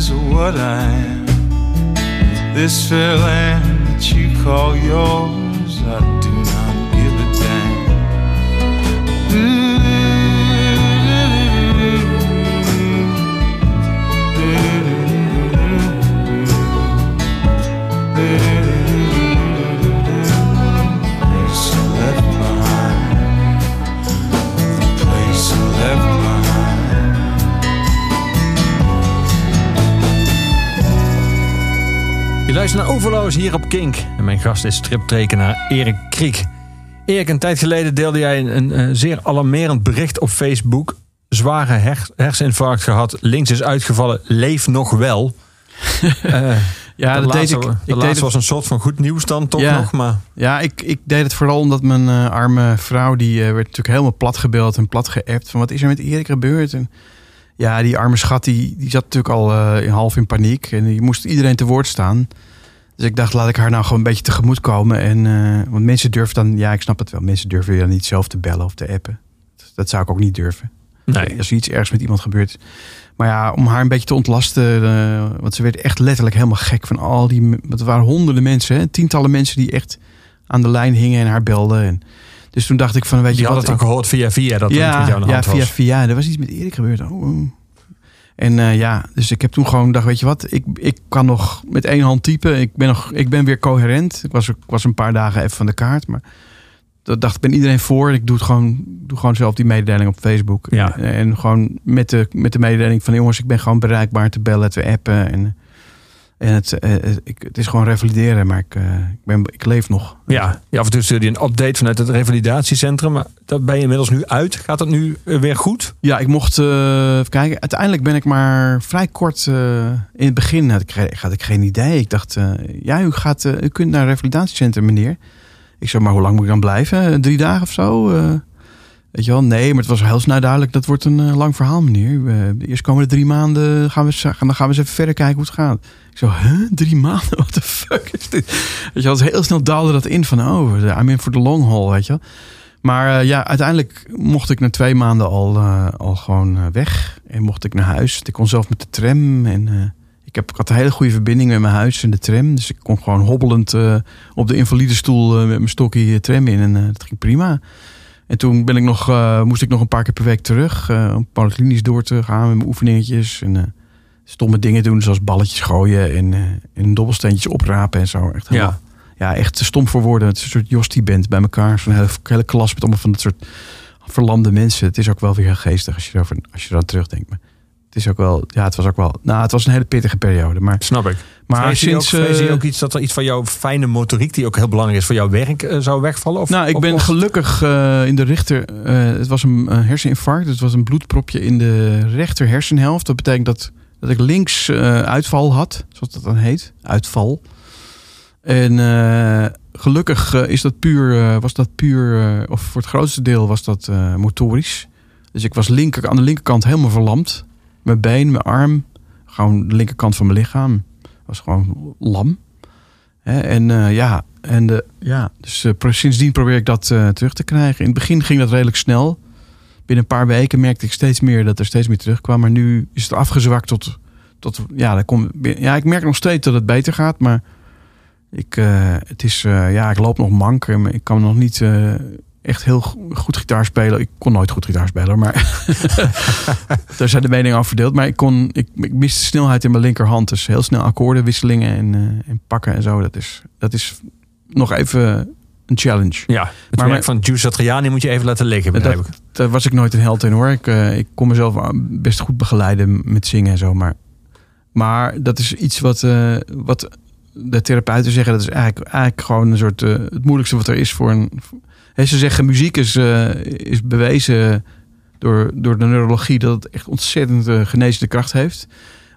is what I am. This fair land that you call yours, I luistert naar Overloos hier op Kink. En mijn gast is striptekenaar Erik Kriek. Erik, een tijd geleden deelde jij een, een, zeer alarmerend bericht op Facebook. Zware her- herseninfarct gehad, links is uitgevallen, leef nog wel. Eh, Ja, dat deed ik. de ik deed was een soort van goed nieuws dan toch Ja. nog, maar... Ja, ik, ik deed het vooral omdat mijn eh, arme vrouw... die eh, werd natuurlijk helemaal plat gebeld en plat geappt... van wat is er met Erik gebeurd? En ja, die arme schat die, die zat natuurlijk al in half in paniek... en die moest iedereen te woord staan. Dus ik dacht, laat ik haar nou gewoon een beetje tegemoet komen. En, eh, want mensen durven dan... Ja, ik snap het wel. Mensen durven dan niet zelf te bellen of te appen. Dat zou ik ook niet durven. Nee. Als er iets ergs met iemand gebeurt. Maar ja, om haar een beetje te ontlasten. eh, want ze werd echt letterlijk helemaal gek van al die. Het waren honderden mensen, hè, tientallen mensen die echt aan de lijn hingen en haar belden. En, dus toen dacht ik van, weet Je je had wat? het ik- gehoord via via dat er iets met ja, jou aan de ja, hand via was. via. Er was iets met Erik gebeurd. Oh, oh. En eh, ja, dus ik heb toen gewoon gedacht, weet je wat? Ik, ik kan nog met één hand typen. Ik ben, nog, ik ben weer coherent. Ik was, ik was een paar dagen even van de kaart. Maar dat dacht ik, ben iedereen voor. Ik doe, het gewoon, doe gewoon zelf die mededeling op Facebook. Ja. En, en gewoon met de, met de mededeling van... jongens, ik ben gewoon bereikbaar te bellen, te appen. En, en het, eh, ik, het is gewoon revalideren. Maar ik, eh, ik, ben, ik leef nog. Ja, ja, af en toe stuurde je een update vanuit het revalidatiecentrum. Maar daar ben je inmiddels nu uit. Gaat dat nu eh, weer goed? Ja, ik mocht eh, even kijken. Uiteindelijk ben ik maar vrij kort eh, in het begin had ik, had ik geen idee. Ik dacht, eh, ja, u, gaat, eh, u kunt naar een revalidatiecentrum, meneer. Ik zei, maar hoe lang moet ik dan blijven? Drie dagen of zo? Weet je wel? Nee, maar het was heel snel duidelijk. Dat wordt een eh, lang verhaal, meneer. We- de eerst komende drie maanden gaan we, dan gaan we eens even verder kijken hoe het gaat. Ik zo, huh? Drie maanden? What the fuck is dit? Weet je wel, heel snel daalde dat in van, oh, I'm in for the long haul, weet je wel. Maar eh, ja, uiteindelijk mocht ik na twee maanden al, eh, al gewoon weg. En mocht ik naar huis. Ik kon zelf met de tram. En ik, heb, ik had een hele goede verbinding met mijn huis en de tram. Dus ik kon gewoon hobbelend op de invalide stoel met mijn stokje tram in. En dat ging prima. En toen ben ik nog, eh, moest ik nog een paar keer per week terug. eh, om polyklinisch door te gaan met mijn oefeningetjes. En eh, stomme dingen doen, zoals balletjes gooien. En, en dobbelsteentjes oprapen en zo. Echt helemaal, ja, echt stom voor woorden. Het is een soort Jostie-band bij elkaar. Zo'n hele, hele klas met allemaal van dat soort verlamde mensen. Het is ook wel weer heel geestig als je erover, als je eraan terugdenkt. Maar het is ook wel, ja, het was ook wel, nou, het was een hele pittige periode. Maar, Snap ik. maar vrees je ook, sinds, vrees je eh, ook iets dat er iets van jouw fijne motoriek, die ook heel belangrijk is voor jouw werk, eh, zou wegvallen? Of, nou, ik of- ben of- gelukkig eh, in de rechter. eh, het was een, een herseninfarct. Het was een bloedpropje in de rechter hersenhelft. Dat betekent dat, dat ik links eh, uitval had, zoals dat dan heet. Uitval. En eh, gelukkig eh, is dat puur, eh, was dat puur, eh, of voor het grootste deel was dat eh, motorisch. Dus ik was linker, aan de linkerkant helemaal verlamd. Mijn been, mijn arm, gewoon de linkerkant van mijn lichaam. Was gewoon lam. En eh, ja, en de, ja, dus eh, sindsdien probeer ik dat eh, terug te krijgen. In het begin ging dat redelijk snel. Binnen een paar weken merkte ik steeds meer dat er steeds meer terugkwam. Maar nu is het afgezwakt tot, tot ja, daar komt, ja, ik merk nog steeds dat het beter gaat. Maar ik, het is, ja, ik loop nog mank. Ik kan nog niet echt heel go- goed gitaar spelen. Ik kon nooit goed gitaar spelen, maar daar zijn de meningen over verdeeld. Maar ik, kon, ik, ik miste snelheid in mijn linkerhand. Dus heel snel akkoordenwisselingen en, eh, en pakken en zo. Dat is, dat is nog even een challenge. Ja, het Maar werk van Giuseppe Satriani moet je even laten liggen, Dat- begrijp ik. Daar was ik nooit een held in hoor. Ik, eh, ik kon mezelf best goed begeleiden met zingen en zo. Maar, maar dat is iets wat, eh, wat de therapeuten zeggen. Dat is eigenlijk, eigenlijk gewoon een soort eh, het moeilijkste wat er is voor een. Ze zeggen muziek is, eh, is bewezen door, door de neurologie dat het echt ontzettend eh, genezende kracht heeft.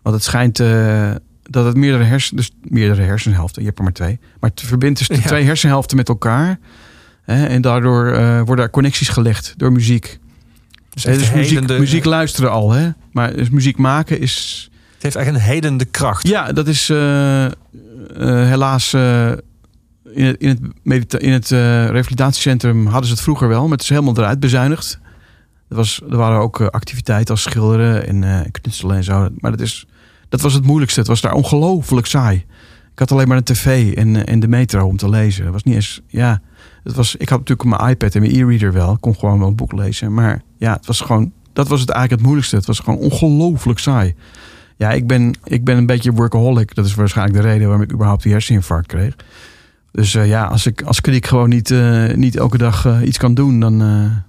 Want het schijnt eh, dat het meerdere hersen, dus meerdere hersenhelften, je hebt er maar twee, maar het verbindt dus de Ja. twee hersenhelften met elkaar. Hè, en daardoor worden er connecties gelegd door muziek. Dus echt dus muziek, muziek luisteren al, hè? Maar dus muziek maken is. Het heeft echt een helende kracht. Ja, dat is helaas. In het, in het, in het eh, revalidatiecentrum hadden ze het vroeger wel, maar het is helemaal eruit bezuinigd. Er, was, er waren ook eh, activiteiten als schilderen en eh, knutselen en zo. Maar dat is, Dat was het moeilijkste. Het was daar ongelooflijk saai. Ik had alleen maar een tv en, en de metro om te lezen. Was niet eens, ja, het was, ik had natuurlijk mijn iPad en mijn e-reader wel. Ik kon gewoon wel een boek lezen. Maar ja, het was gewoon, dat was het eigenlijk het moeilijkste. Het was gewoon ongelooflijk saai. Ja, ik ben, ik ben een beetje workaholic. Dat is waarschijnlijk de reden waarom ik überhaupt die herseninfarct kreeg. Dus eh, ja, als ik als Kriek gewoon niet, eh, niet elke dag eh, iets kan doen, dan,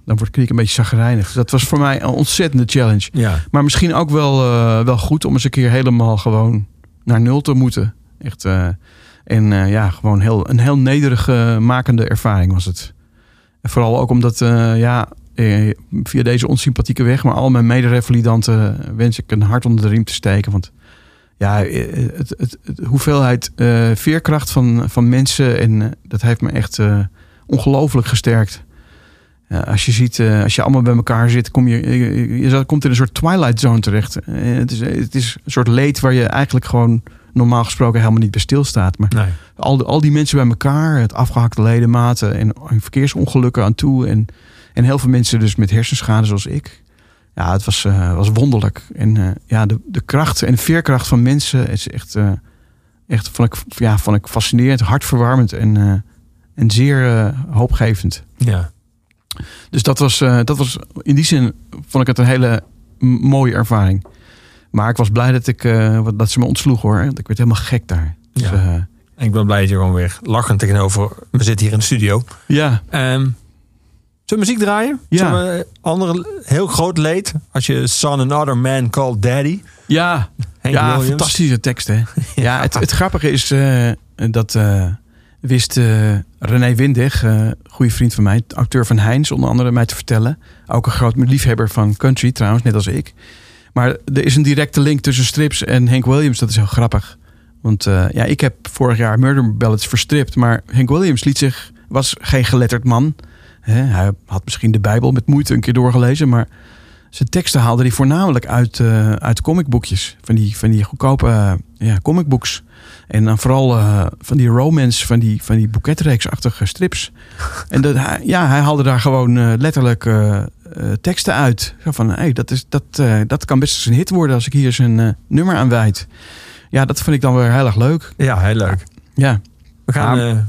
dan wordt Kriek een beetje zagrijnig. Dat was voor mij een ontzettende challenge. Ja. Maar misschien ook wel, wel goed om eens een keer helemaal gewoon naar nul te moeten. Echt. en ja, gewoon heel, een heel nederige makende ervaring was het. En vooral ook omdat, ja, via deze onsympathieke weg, maar al mijn mederevalidanten wens ik een hart onder de riem te steken. Want ja, eh, het, het, het- de hoeveelheid eh, veerkracht van, van mensen, en eh, dat heeft me echt eh, ongelooflijk gesterkt. Als je ziet, als je allemaal bij elkaar zit, kom je, je, je komt in een soort twilight zone terecht. Het, is, het is een soort leed waar je eigenlijk gewoon normaal gesproken helemaal niet bij stilstaat. Maar Nee. al, die- al die mensen bij elkaar, het afgehakte ledematen en verkeersongelukken aan toe. En, en heel veel mensen dus met hersenschade zoals ik. Ja, het was, eh, was wonderlijk. En eh, ja, de, de kracht en de veerkracht van mensen is echt, eh, echt vond, ik, ja, vond ik fascinerend, hartverwarmend en, en zeer hoopgevend. Ja. Dus dat was, dat was in die zin vond ik het een hele mooie ervaring. Maar ik was blij dat, ik, wat- dat ze me ontsloeg hoor. Want ik werd helemaal gek daar. Dus, Ja. En ik ben blij dat je gewoon weer lachend tegenover... We zitten hier in de studio. ja, Ehm zullen we muziek draaien? Ja. We andere heel groot leed? Als je Son Another Man Called Daddy. ja, ja Williams. fantastische tekst hè. ja, het, het grappige is eh, dat eh, wist eh, René Windig, goede vriend van mij, auteur van Heinz, onder andere mij te vertellen. Ook een groot liefhebber van country trouwens, net als ik. Maar er is een directe link tussen strips en Hank Williams. Dat is heel grappig. Want ja, ik heb vorig jaar Murder Ballads verstript. Maar Hank Williams liet zich, was geen geletterd man. Hij had misschien de Bijbel met moeite een keer doorgelezen. Maar zijn teksten haalde hij voornamelijk uit, eh, uit comicboekjes. Van die, van die goedkope eh, ja, comicbooks. En dan vooral eh, van die romance, van die, van die boeketreeksachtige strips. En dat, hij, ja, hij haalde daar gewoon letterlijk teksten uit. Zo van, hey, dat, is, dat, dat kan best eens een hit worden als ik hier eh, nummer aan wijd. Ja, dat vind ik dan weer heel erg leuk. Ja, heel leuk. Ja, We gaan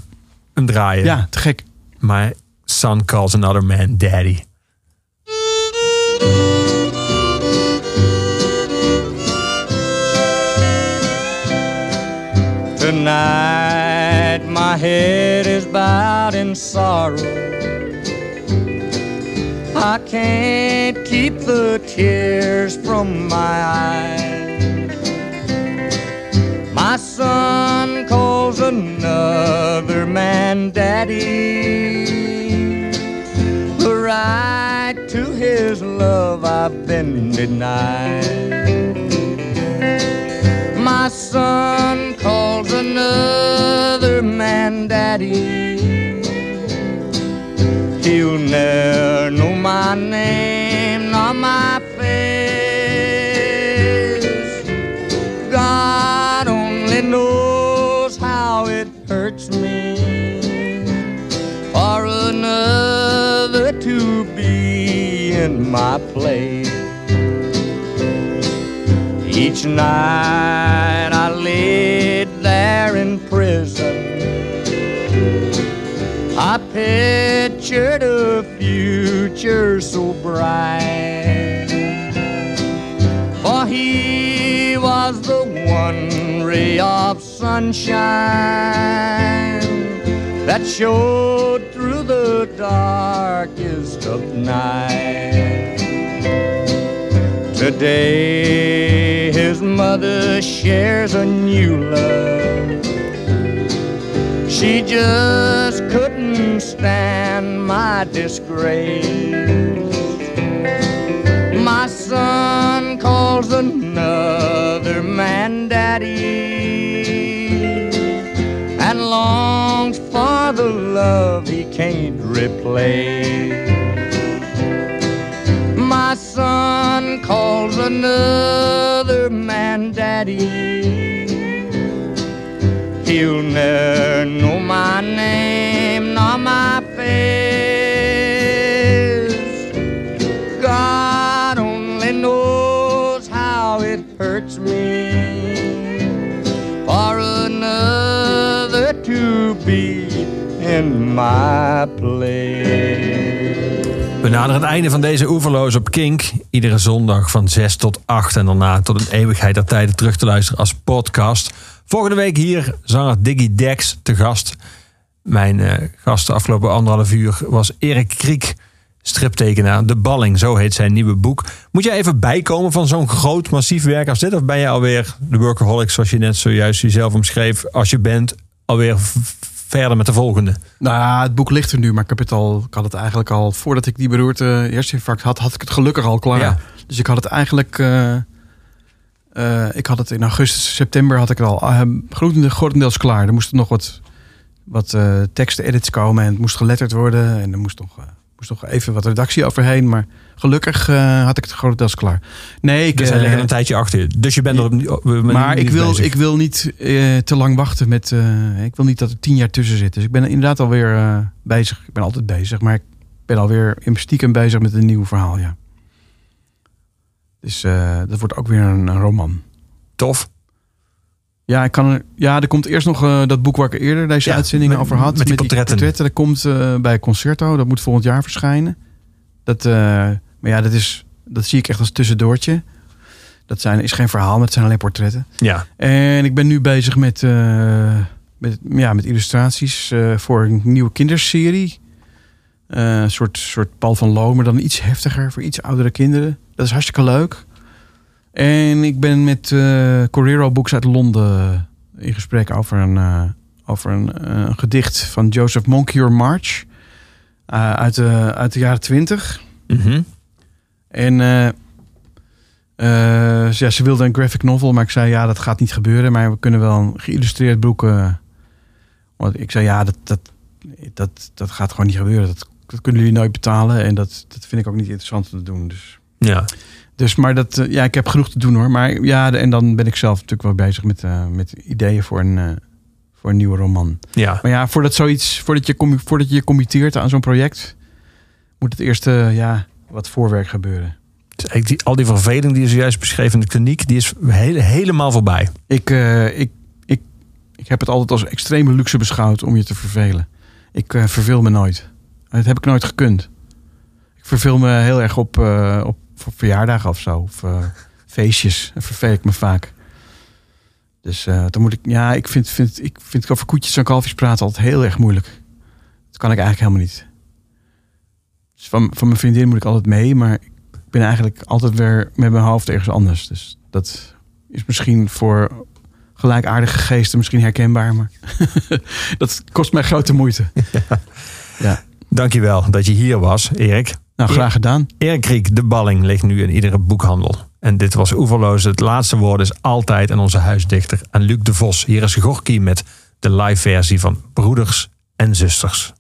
hem draaien. ja te gek. My son calls another man daddy. Tonight my head is bowed in sorrow. I can't keep the tears from my eyes. My son calls another man daddy. Right to his love I've been denied. My son calls another man daddy. He'll never know my name nor my my place. Each night I laid there in prison. I pictured a future so bright. For he was the one ray of sunshine that showed through the darkest of night. Today his mother shares a new love. She just couldn't stand my disgrace. My son calls another man daddy longs for the love he can't replace. My son calls another man daddy. He'll never know my name nor my in my place. We naderen het einde van deze Oeverloos op Kink. Iedere zondag van 6 tot 8 en daarna tot een eeuwigheid der tijden terug te luisteren als podcast. Volgende week hier zanger Diggy Dex te gast. Mijn eh, gast de afgelopen anderhalf uur was Erik Kriek, striptekenaar. De Balling, zo heet zijn nieuwe boek. Moet jij even bijkomen van zo'n groot, massief werk als dit? Of ben je alweer de workaholic, zoals je net zojuist jezelf omschreef, als je bent, alweer verder met de volgende? Nou het boek ligt er nu, maar ik heb het al. Ik had het eigenlijk al voordat ik die beroerte herseninfarct had, had ik het gelukkig al klaar. Ja. Dus ik had het eigenlijk. eh, eh, ik had het in augustus, september had ik het al uh, grotende- grotendeels klaar. Er moesten nog wat, wat eh teksten, edits komen en het moest geletterd worden. En er moest nog, eh, moest nog even wat redactie overheen. Maar gelukkig eh, had ik het grotendeels klaar. Nee, ik, Dus hij ligt een tijdje achter. Dus je bent er op, maar ik wil, bezig. ik wil niet eh, te lang wachten met. eh, ik wil niet dat er tien jaar tussen zit. Dus ik ben inderdaad alweer bezig. Ik ben altijd bezig, maar ik ben alweer in stiekem bezig met een nieuw verhaal. Ja. Dus dat wordt ook weer een, een roman. Tof. Ja, ik kan er, ja, er komt eerst nog eh, dat boek waar ik eerder deze Ja, uitzending met- over had. met die portretten. Dat komt eh, bij Concerto. Dat moet volgend jaar verschijnen. Dat, eh, maar ja, dat, is, dat zie ik echt als tussendoortje. Dat zijn, is geen verhaal, maar het zijn alleen portretten. Ja. En ik ben nu bezig met, met, ja, met illustraties voor een nieuwe kinderserie. Een soort, soort Paul van Loo, maar dan iets heftiger voor iets oudere kinderen. Dat is hartstikke leuk. En ik ben met eh Correro Books uit Londen in gesprek over een, eh, over een, eh, een gedicht van Joseph Moncure March. uit, de, uit de jaren twintig. Mhm. En eh, eh, ja, ze wilde een graphic novel, maar ik zei ja, dat gaat niet gebeuren. Maar we kunnen wel een geïllustreerd boek. want ik zei ja, dat, dat, dat, dat gaat gewoon niet gebeuren. Dat, dat kunnen jullie nooit betalen. En dat, dat vind ik ook niet interessant om te doen. Dus, Ja. Dus maar dat, eh, ja, ik heb genoeg te doen hoor. Maar ja, en dan ben ik zelf natuurlijk wel bezig met, eh, met ideeën voor een, eh, voor een nieuwe roman. Ja. Maar ja, voordat, zoiets, voordat, je, voordat je je committeert aan zo'n project, moet het eerst ja, wat voorwerk gebeuren. Dus die, al die verveling die je zojuist beschreef in de kliniek, die is hele, helemaal voorbij. Ik, ik, ik, ik heb het altijd als extreme luxe beschouwd om je te vervelen. Ik verveel me nooit. Dat heb ik nooit gekund. Ik verveel me heel erg op, op, op verjaardagen of zo. Of eh, feestjes. Dan verveel ik me vaak. Dus eh, dan moet ik... Ja, ik vind, vind, ik vind over koetjes en kalfjes praten altijd heel erg moeilijk. Dat kan ik eigenlijk helemaal niet. Dus van, van mijn vriendin moet ik altijd mee. Maar ik ben eigenlijk altijd weer met mijn hoofd ergens anders. Dus dat is misschien voor gelijkaardige geesten misschien herkenbaar. Maar dat kost mij grote moeite. Dankjewel dat je hier was, Erik. Nou, graag gedaan. Erik Kriek, de balling, ligt nu in iedere boekhandel. En dit was Oeverloos. Het laatste woord is altijd aan onze huisdichter, aan Luc de Vos. Hier is Gorky met de live versie van Broeders en Zusters.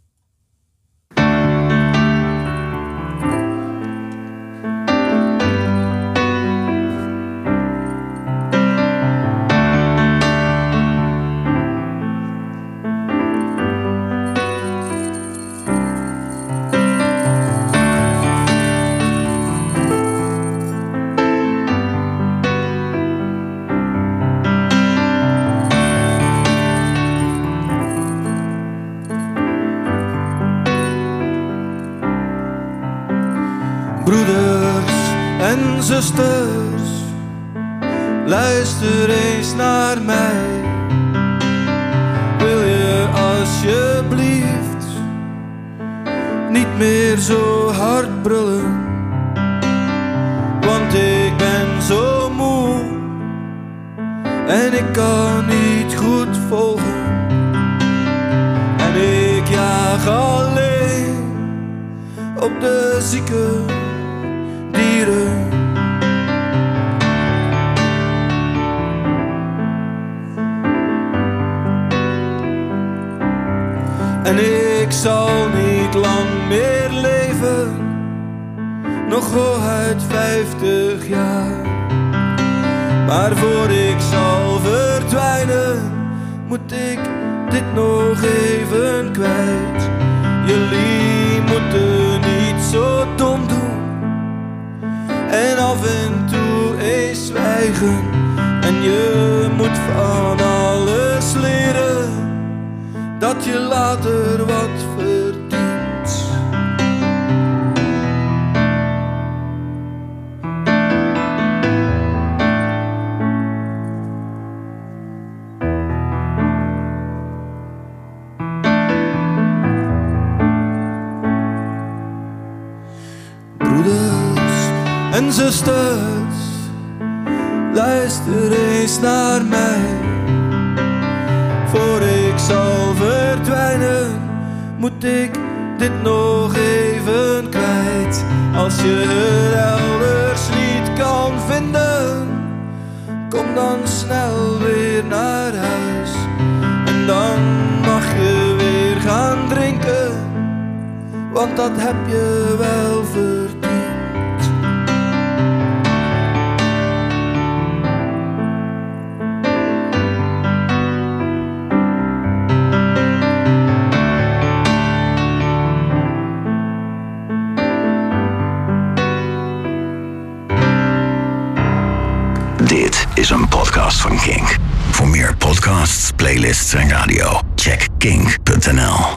Zusters, luister eens vijftig jaar. Maar voor ik zal verdwijnen, moet ik dit nog even kwijt. Jullie moeten niet zo dom doen en af en toe eens zwijgen. En je moet van alles leren dat je later wat dat heb je wel